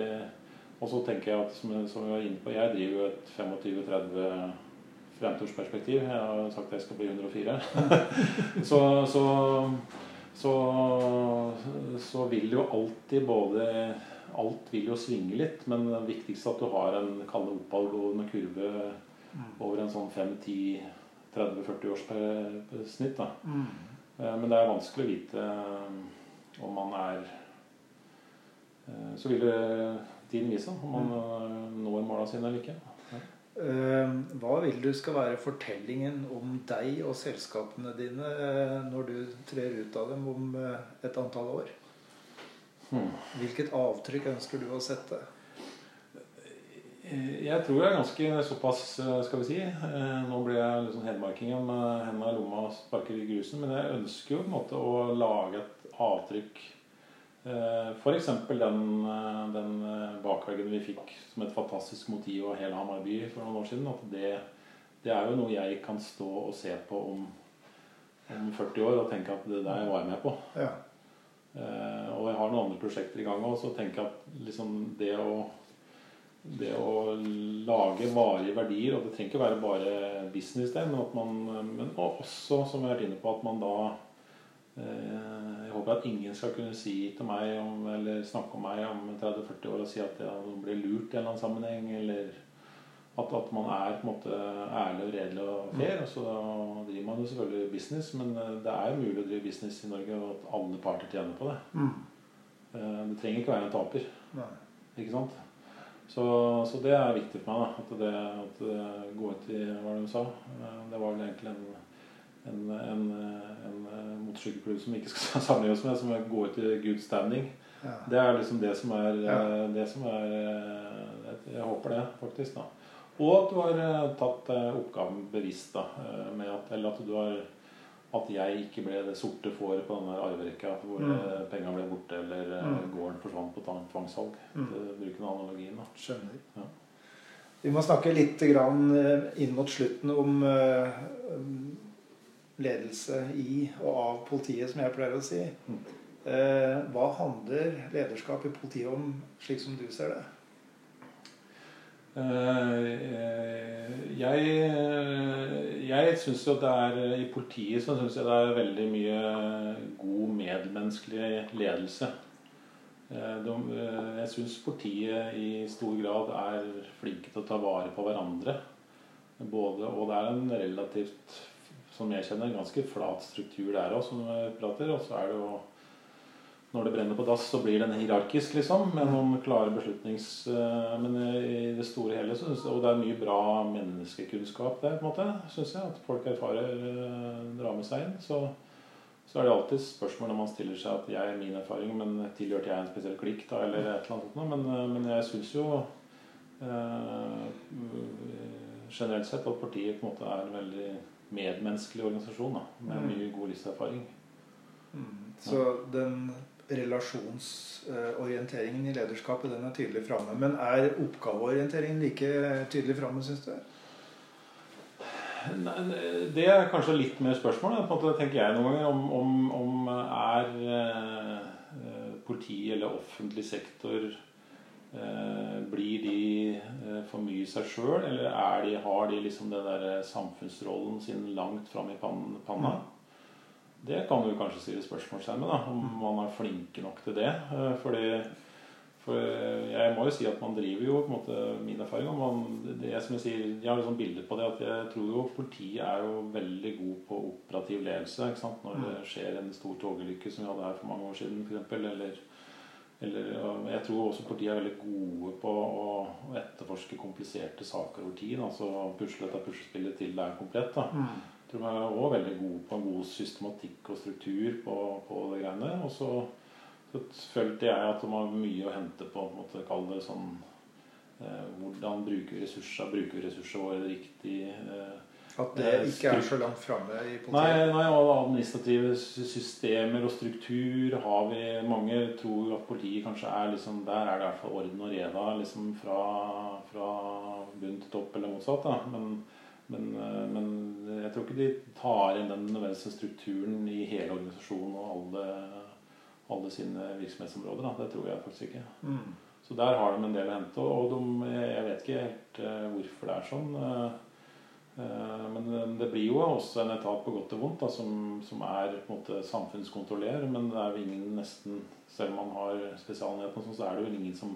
Og så tenker jeg at som, som vi var inne på, jeg driver jo et 25-30 fremtursperspektiv. Jeg har sagt at jeg skal bli 104. så, så, så, så vil jo alltid både Alt vil jo svinge litt, men det viktigste er at du har en kall det oppadgående kurve over en sånn 5-10-30-40 års snitt. da. Eh, Men det er vanskelig å vite om man er eh, Så vil det tiden vise om man eh, når måla sine eller ikke. Ja. Hva vil du skal være fortellingen om deg og selskapene dine eh, når du trer ut av dem om eh, et antall år? Hmm. Hvilket avtrykk ønsker du å sette? Eh, Jeg tror jeg er ganske såpass, eh, skal vi si eh, Nå blir jeg liksom hedmarkingen med hendene i lomma og sparker i grusen, men jeg ønsker jo på en måte å lage et avtrykk. F.eks. den, eh, den eh, bakveggen vi fikk som et fantastisk motiv av hele Hamar by for noen år siden. At det, det er jo noe jeg kan stå og se på om, om 40 år og tenke at det der var jeg med på. Ja. Eh, og jeg har noen andre prosjekter i gang òg, så tenker jeg at liksom det å det å lage varige verdier, og det trenger ikke være bare business, det, men, man, men også, som vi har vært inne på, at man da eh, Jeg håper at ingen skal kunne si til meg om, eller snakke om meg om 30-40 år og si at jeg ble lurt i en eller annen sammenheng, eller at, at, man er på en måte ærlig og redelig og fair. Og så driver man jo selvfølgelig business, men eh, det er jo mulig å drive business i Norge, og at alle parter tjener på det. Mm. Eh, det trenger ikke være en taper. Nei. Ikke sant? Så, så, det er viktig for meg. da, At det, at det går i Hva det du sa? Eh, det var vel egentlig en, en, en, en motorsykkelklubb som ikke skal sammenlignes med, som går i good standing. Ja. Det er liksom det som er, ja. det som er Jeg håper det, faktisk. da og at du har eh, tatt eh, oppgaven bevisst. da, eh, med at, Eller at du har at jeg ikke ble det sorte fåret på denne arverekka hvor mm. penga ble borte, eller mm. gården forsvant på tvangssalg. Mm. Bruke den analogien. da. Skjønner. Ja. Vi må snakke litt grann inn mot slutten om ledelse i og av politiet, som jeg pleier å si. Mm. Hva handler lederskap i politiet om, slik som du ser det? Eh, jeg jeg syns jo det er I politiet så syns jeg det er veldig mye god medmenneskelig ledelse. Eh, eh, jeg syns politiet i stor grad er flinke til å ta vare på hverandre. Både, og det er en relativt, som jeg kjenner, ganske flat struktur der òg, som vi prater. Og så er det jo når det brenner på dass, så blir den hierarkisk, liksom. Med noen klare beslutnings... Eh, men i det store hele så synes jeg, Og det er mye bra menneskekunnskap der, på en måte, syns jeg. At folk erfarer eh, drar med seg inn. Så, så er det alltid spørsmål når man stiller seg at jeg er min erfaring, men tilhørte jeg en spesiell klikk da, eller et eller annet sånt. Men, eh, men jeg syns jo eh, generelt sett at partiet på en måte er veldig medmenneskelig organisasjon da, med mm. mye god livserfaring. Mm. Så den relasjonsorienteringen i lederskapet den er tydelig framme. Men er oppgaveorienteringen like tydelig framme, syns du? Det er kanskje litt mer spørsmål, på en måte, tenker jeg noen ganger. Om, om, om er eh, politi eller offentlig sektor eh, Blir de eh, for mye i seg sjøl, eller de, har de liksom den der samfunnsrollen sin langt fram i panna? Mm. Det kan du kanskje stille spørsmålstegn ved, om man er flinke nok til det. Eh, fordi, for jeg må jo si at man driver jo på en måte min erfaring om man, det som Jeg sier, jeg har liksom bilder på det at jeg tror jo politiet er jo veldig god på operativ ledelse. Når det skjer en stor togulykke som vi hadde her for mange år siden f.eks. Eller, eller jeg tror også politiet er veldig gode på å etterforske kompliserte saker over tid. Altså pusle dette puslespillet til det er komplett. da. Mm tror de er også veldig gode på en god systematikk og struktur på, på det greiene. Og så, så, følte jeg at de har mye å hente på, på måte, kall det sånn eh, Hvordan bruker vi ressurser, bruker vi ressursene våre riktig? Eh, at det eh, ikke er så langt framme i politiet? Nei, nei, og administrative systemer og struktur har vi Mange tror at politiet kanskje er liksom Der er det i hvert fall orden og reda liksom fra, fra bunn til topp, eller motsatt. da, men men, eh, men, jeg tror ikke de tar inn den nødvendige strukturen i hele organisasjonen og alle, alle sine virksomhetsområder. Da. Det tror jeg faktisk ikke. Mm. Så der har de en del å hente. Og de, jeg vet ikke helt uh, hvorfor det er sånn. Uh, men det blir jo også en etat på godt og vondt da, som, som, er på en måte samfunnskontroller. Men det er jo ingen nesten Selv om man har spesialenheten, så er det jo ingen som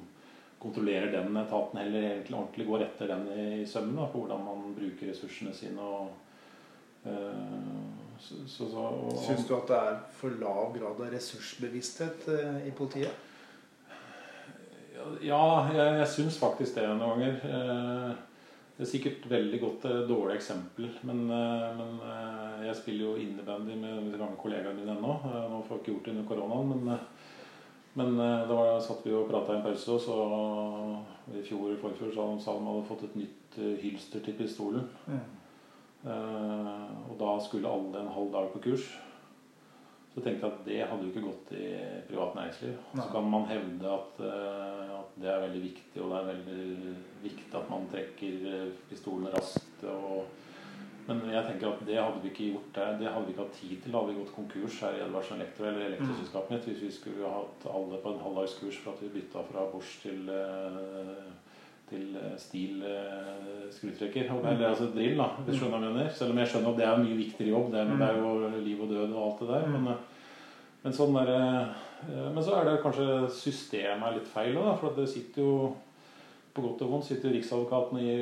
kontrollerer den etaten heller egentlig ordentlig går etter den i sømmen på hvordan man bruker ressursene sine. og så, så, så, Syns du at det er for lav grad av ressursbevissthet uh, i politiet? Ja, jeg, jeg syns faktisk det noen ganger. Uh, det er sikkert veldig godt dårlig eksempel, men, men jeg spiller jo innebandy med de gamle kollegaene mine ennå. Nå får jeg ikke gjort det under koronaen, men men da var, satt vi og prata i en pause, og så i fjor i forfjor sa de hadde fått et nytt hylster til pistolen. Mm. Uh, og da skulle alle en halv dag på kurs. Så tenkte jeg at det hadde jo ikke gått i privat næringsliv. Så kan man hevde at, at, det er veldig viktig, og det er veldig viktig at man trekker pistolen raskt. og Men jeg tenker at det hadde vi ikke gjort der. Det hadde vi ikke hatt tid til. Da hadde vi gått konkurs her i Edvardsen Elektro eller elektroselskapet mitt hvis vi skulle hatt alle på en halvdagskurs for at vi bytta fra Bosch til, eh, til eh, stil eh, skrutrekker. Eller altså drill, da, hvis du skjønner hva jeg mener. Selv om jeg skjønner at det er en mye viktigere jobb. Det, det er jo liv og død og alt det der. Men, men, sånn der, men så er det kanskje systemet er litt feil òg, for det sitter jo på godt og vondt sitter Riksadvokaten i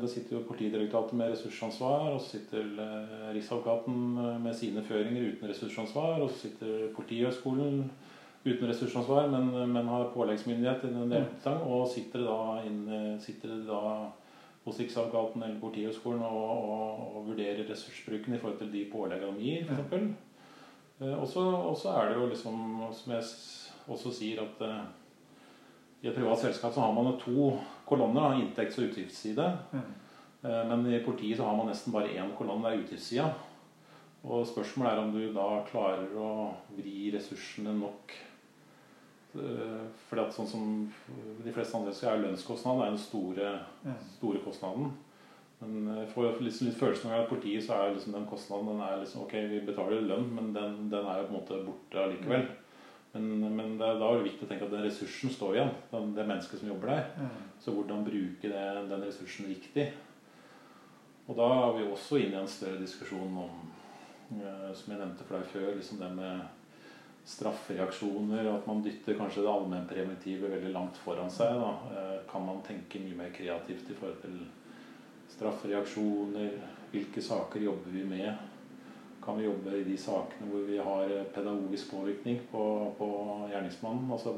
Det sitter jo Politidirektoratet med ressursansvar, og så sitter eh, Riksadvokaten eh, med sine føringer uten ressursansvar, og så sitter Politihøgskolen uten ressursansvar, men, men har påleggsmyndighet i den deltang, og sitter da, inn, sitter da hos Riksadvokaten eller Politihøgskolen og, og, og, vurderer ressursbruken i forhold til de påleggene de gir, f.eks. Eh, og så er det jo liksom, som jeg også sier, at i et privat selskap så har man to kolonner, inntekts- og utgiftsside. Mm. Eh, men i politiet så har man nesten bare én kolonne, det er utgiftssida. Og spørsmålet er om du da klarer å vri ressursene nok eh, fordi at sånn som de fleste andre skal er lønnskostnad er den store, mm. store kostnaden. Men jeg får liksom litt følelsen av at politiet så er liksom den kostnaden den er liksom, Ok, vi betaler lønn, men den, den er jo på en måte borte allikevel. Mm. Men, men det, da er det viktig å tenke at den ressursen står igjen. Det mennesket som jobber der. Mm. Så hvordan bruke det, den ressursen riktig. Og da er vi også inne i en større diskusjon om, uh, som jeg nevnte for deg før, liksom det med straffereaksjoner. At man dytter kanskje det allmennpreventive veldig langt foran seg. Da. Uh, kan man tenke mye mer kreativt i forhold til straffereaksjoner? Hvilke saker jobber vi med? kan vi jobbe i de sakene hvor vi har pedagogisk påvirkning på, på gjerningsmannen. Altså,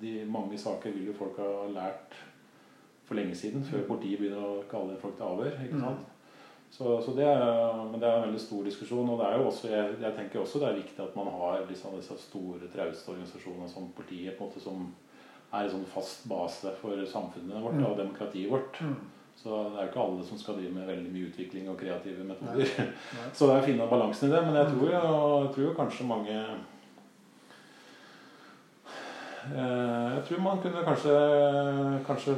de mange saker vil jo folk ha lært for lenge siden, før mm. politiet begynner å kalle folk til avhør. ikke sant? Mm. Så, så det er, men det er en veldig stor diskusjon. og det er jo også, jeg, jeg tenker også det er viktig at man har liksom disse store, trauste organisasjonene som politiet, på en måte som er en sånn fast base for samfunnet vårt mm. og demokratiet vårt. Mm. Så det er jo ikke alle som skal drive med veldig mye utvikling og kreative metoder. Nei. Nei. Så det er å finne balansen i det. Men jeg tror, jo, jeg tror kanskje mange eh, Jeg tror man kunne kanskje, kanskje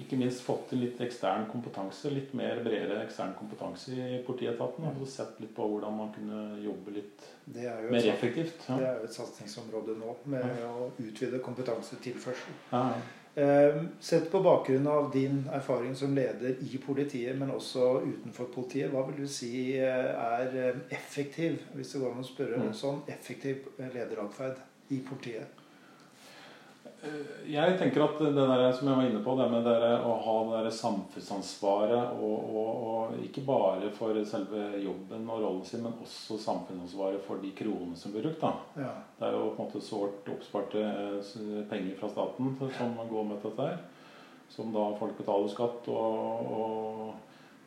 ikke minst fått til litt ekstern kompetanse. Litt mer bredere ekstern kompetanse i politietaten. Og sett litt på hvordan man kunne jobbe litt mer effektivt. Ja. Det er jo et satsingsområde nå, med ja. å utvide kompetansetilførsel. Ja. Ehm, sett på bakgrunn av din erfaring som leder i politiet, men også utenfor politiet, hva vil du si eh, er eh, effektiv, hvis det går an å spørre mm. sånn, effektiv lederatferd i politiet? Eh, jeg tenker at det der som jeg var inne på, det med det å ha det der samfunnsansvaret og, og, og, ikke bare for selve jobben og rollen sin, men også samfunnsansvaret for de kronene som blir brukt. Ja. Det er jo på en måte sårt oppsparte eh, penger fra staten som går med dette her. Som da folk betaler skatt og, og,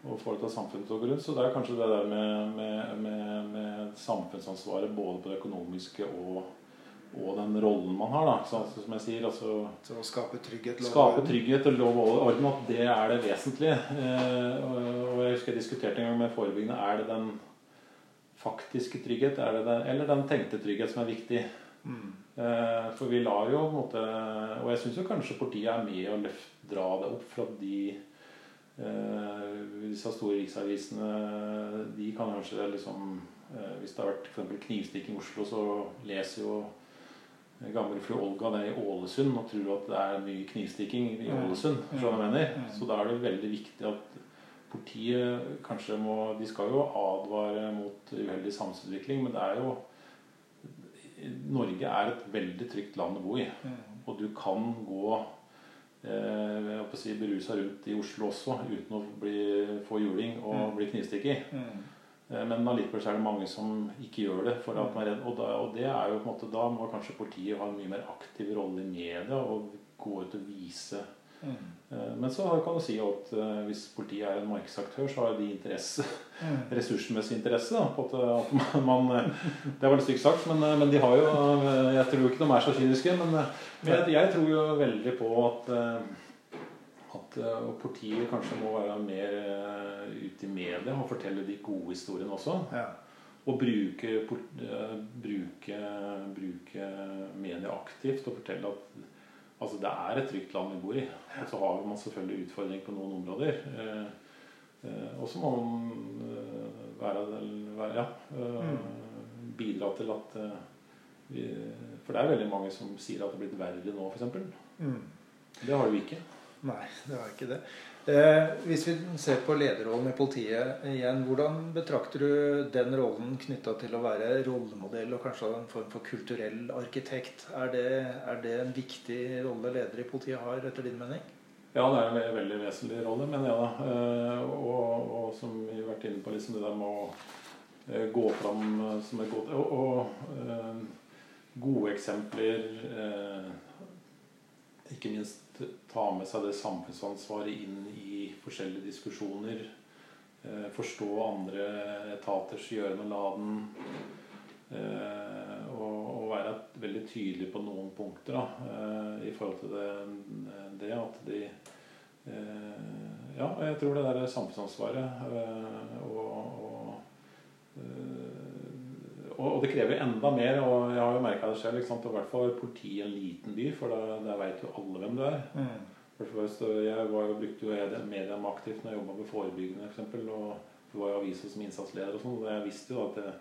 og får til samfunnet til rundt. Så det er kanskje det der med, med, med, med samfunnsansvaret både på det økonomiske og og den rollen man har. da, så, som jeg sier, altså, Så å skape trygghet, lov skape trygghet og lov og orden, at det er det vesentlige. Eh, og, og, jeg husker jeg diskuterte en gang med forebyggende er det den faktiske trygghet det den, eller den tenkte trygghet som er viktig. Mm. Eh, for vi lar jo på en måte Og jeg syns jo kanskje politiet er med å løft, dra det opp for at de eh, disse store riksavisene de kan kanskje liksom eh, Hvis det har vært for knivstikking i Oslo, så leser jo gamle fru Olga det i Ålesund og tror at det er mye knivstikking i Ålesund. Så da er det veldig viktig at politiet kanskje må De skal jo advare mot uheldig samfunnsutvikling, men det er jo Norge er et veldig trygt land å bo i. Og du kan gå eh, si, berusa rundt i Oslo også uten å bli, få juling og bli knivstikket. Eh, men allikevel er det mange som ikke gjør det. For at man er redd. Og, da, og det er jo på en måte, da må kanskje politiet ha en mye mer aktiv rolle i media og gå ut og vise. Mm. Eh, men så kan du si at eh, hvis politiet er en markedsaktør, så har de interesse, mm. ressursmessig interesse. Da, på at, at man, det er veldig stygt sagt, men, men, de har jo Jeg tror ikke de er så kyniske. Men, men jeg, jeg, tror jo veldig på at at uh, politiet kanskje må være mer uh, ute i media og fortelle de gode historiene også. Ja. Og bruke, uh, bruke, bruke, media aktivt og fortelle at altså, det er et trygt land vi bor i. Og så har man selvfølgelig utfordringer på noen områder. og så må man være, være Ja. Mm. Bidra til at vi, For det er veldig mange som sier at det har blitt verre nå, f.eks. Mm. Det har det jo ikke. Nei, det var ikke det. Eh, hvis vi ser på lederrollen i politiet igjen, hvordan betrakter du den rollen knytta til å være rollemodell og kanskje en form for kulturell arkitekt? Er det, er det en viktig rolle ledere i politiet har, etter din mening? Ja, det er en veldig vesentlig rolle, mener jeg da. Eh, og, og, som vi har vært inne på, liksom det der med å eh, gå fram eh, som et godt Og, og gode eksempler. Ikke minst ta med seg det samfunnsansvaret inn i forskjellige diskusjoner. Forstå andre etaters gjøren og laden. Og, være veldig tydelig på noen punkter da, i forhold til det, det at de Ja, jeg tror det der samfunnsansvaret og, og og, det krever enda mer. Og jeg har jo merka det selv. Ikke sant? I hvert fall politiet i en liten by, for da, der veit jo alle hvem du er. Mm. Jeg var jo, brukte jo media aktivt når jeg jobba med forebyggende eksempel, og var jo avisa som innsatsleder og sånn. Og jeg visste jo at jeg,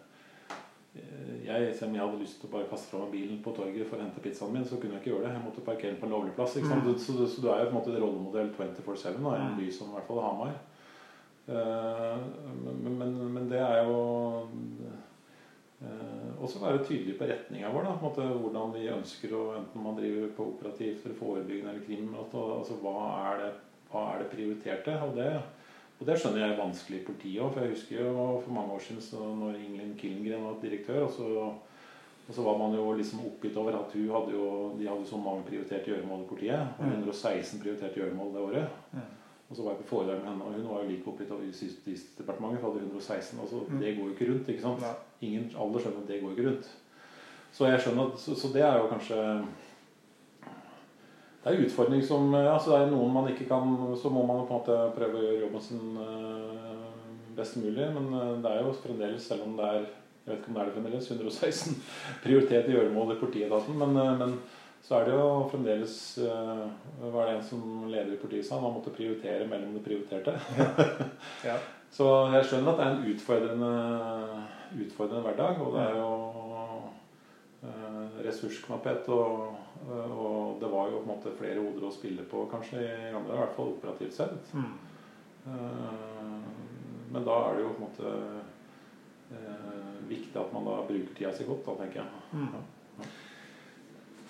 jeg, selv om jeg hadde lyst til å bare kaste fra meg bilen på torget for å hente pizzaen min, så kunne jeg ikke gjøre det. Jeg måtte parkere den på en lovlig plass. Mm. Så, så, du er jo på en måte rollemodell 24-7 i en by som i hvert fall Hamar. Uh, men, men, men, det er jo Eh, og så være tydelig på retninga vår. Måte, hvordan vi ønsker å Enten man driver på operativt eller forebyggende eller krim. Altså, hva, er det, hva er det prioriterte? Og det, og det skjønner jeg er vanskelig i politiet òg. For jeg husker jo for mange år siden så når Ingelin Killengren var direktør. Og så, og så, var man jo liksom oppgitt over at hun hadde jo, de hadde så mange prioriterte gjøremål i politiet. Og 116 prioriterte gjøremål det året. Og så var jeg på foredrag med henne, og hun var jo like oppgitt over Justisdepartementet. For hadde 116. Altså, mm. Det går jo ikke rundt. ikke sant? Ingen, Alle skjønner at det går ikke rundt. Så jeg skjønner at, så, så det er jo kanskje Det er en utfordring som altså det er noen man ikke kan Så må man på en måte prøve å gjøre jobben sin uh, best mulig. Men uh, det er jo fremdeles, selv om det er jeg vet ikke om det er det fremdeles, 116 prioritet i gjøremål i politietaten. Men, men så er det jo fremdeles Var det en som leder i politiet sa? Man måtte prioritere mellom det prioriterte. ja. Så jeg skjønner at det er en utfordrende, utfordrende hverdag. Og det er jo uh, ressursknapphet. Og, uh, og, det var jo på en måte flere hoder å spille på, kanskje i gamle i hvert fall operativt sett. Mm. men da er det jo på en måte viktig at man da bruker tida si godt, da, tenker jeg. Mm. Ja.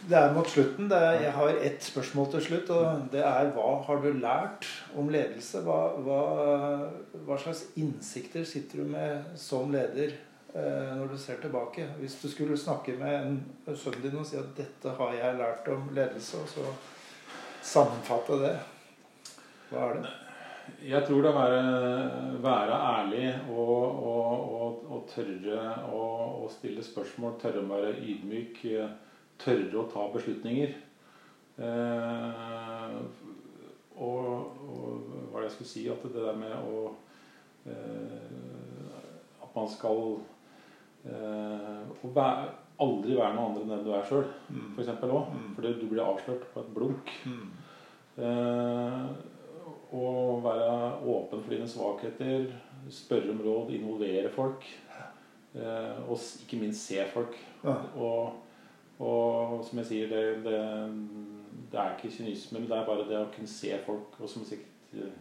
Det er mot slutten. Er, jeg har ett spørsmål til slutt. og Det er hva har du lært om ledelse? Hva, hva, hva slags innsikter sitter du med som leder eh, når du ser tilbake? Hvis du skulle snakke med en sønnen din og si at 'dette har jeg lært om ledelse', og så sammenfatte det, hva er det? Jeg tror det er å være, være ærlig og, og, og, og tørre å stille spørsmål, tørre å være ydmyk tørre å ta beslutninger. Eh, og, hva er det jeg skulle si At det der med å eh, At man skal eh, vær, aldri være noe andre enn den du er sjøl, mm. f.eks. òg. Mm. Du blir avslørt på et blunk. Mm. Eh, og være åpen for dine svakheter, spørre om råd, involvere folk. Eh, og ikke minst se folk. Ja. Og og som jeg sier, det, det, det er ikke kynisme, men det er bare det å kunne se folk. Og som sikkert eh,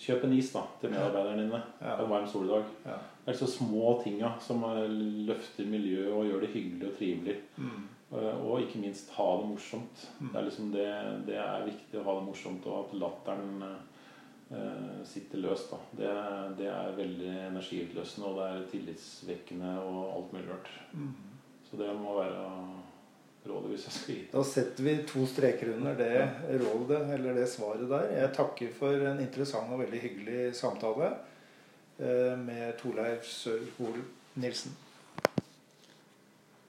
Kjøp en is da, til medarbeiderne dine ja. en varm soldag. Ja. Det er så små tinga som eh, løfter miljøet og gjør det hyggelig og trivelig. Mm. Eh, og ikke minst ha det morsomt. Mm. Det, er liksom det, det, er viktig å ha det morsomt, og at latteren eh, sitter løst. da. Det, det, er veldig energiutløsende, og det er tillitsvekkende og alt mulig rart. Mm. Så det må være rådet hvis jeg skal gi Da setter vi to streker under det rådet eller det svaret der. Jeg takker for en interessant og veldig hyggelig samtale eh, med Torleif Sørhol Nilsen.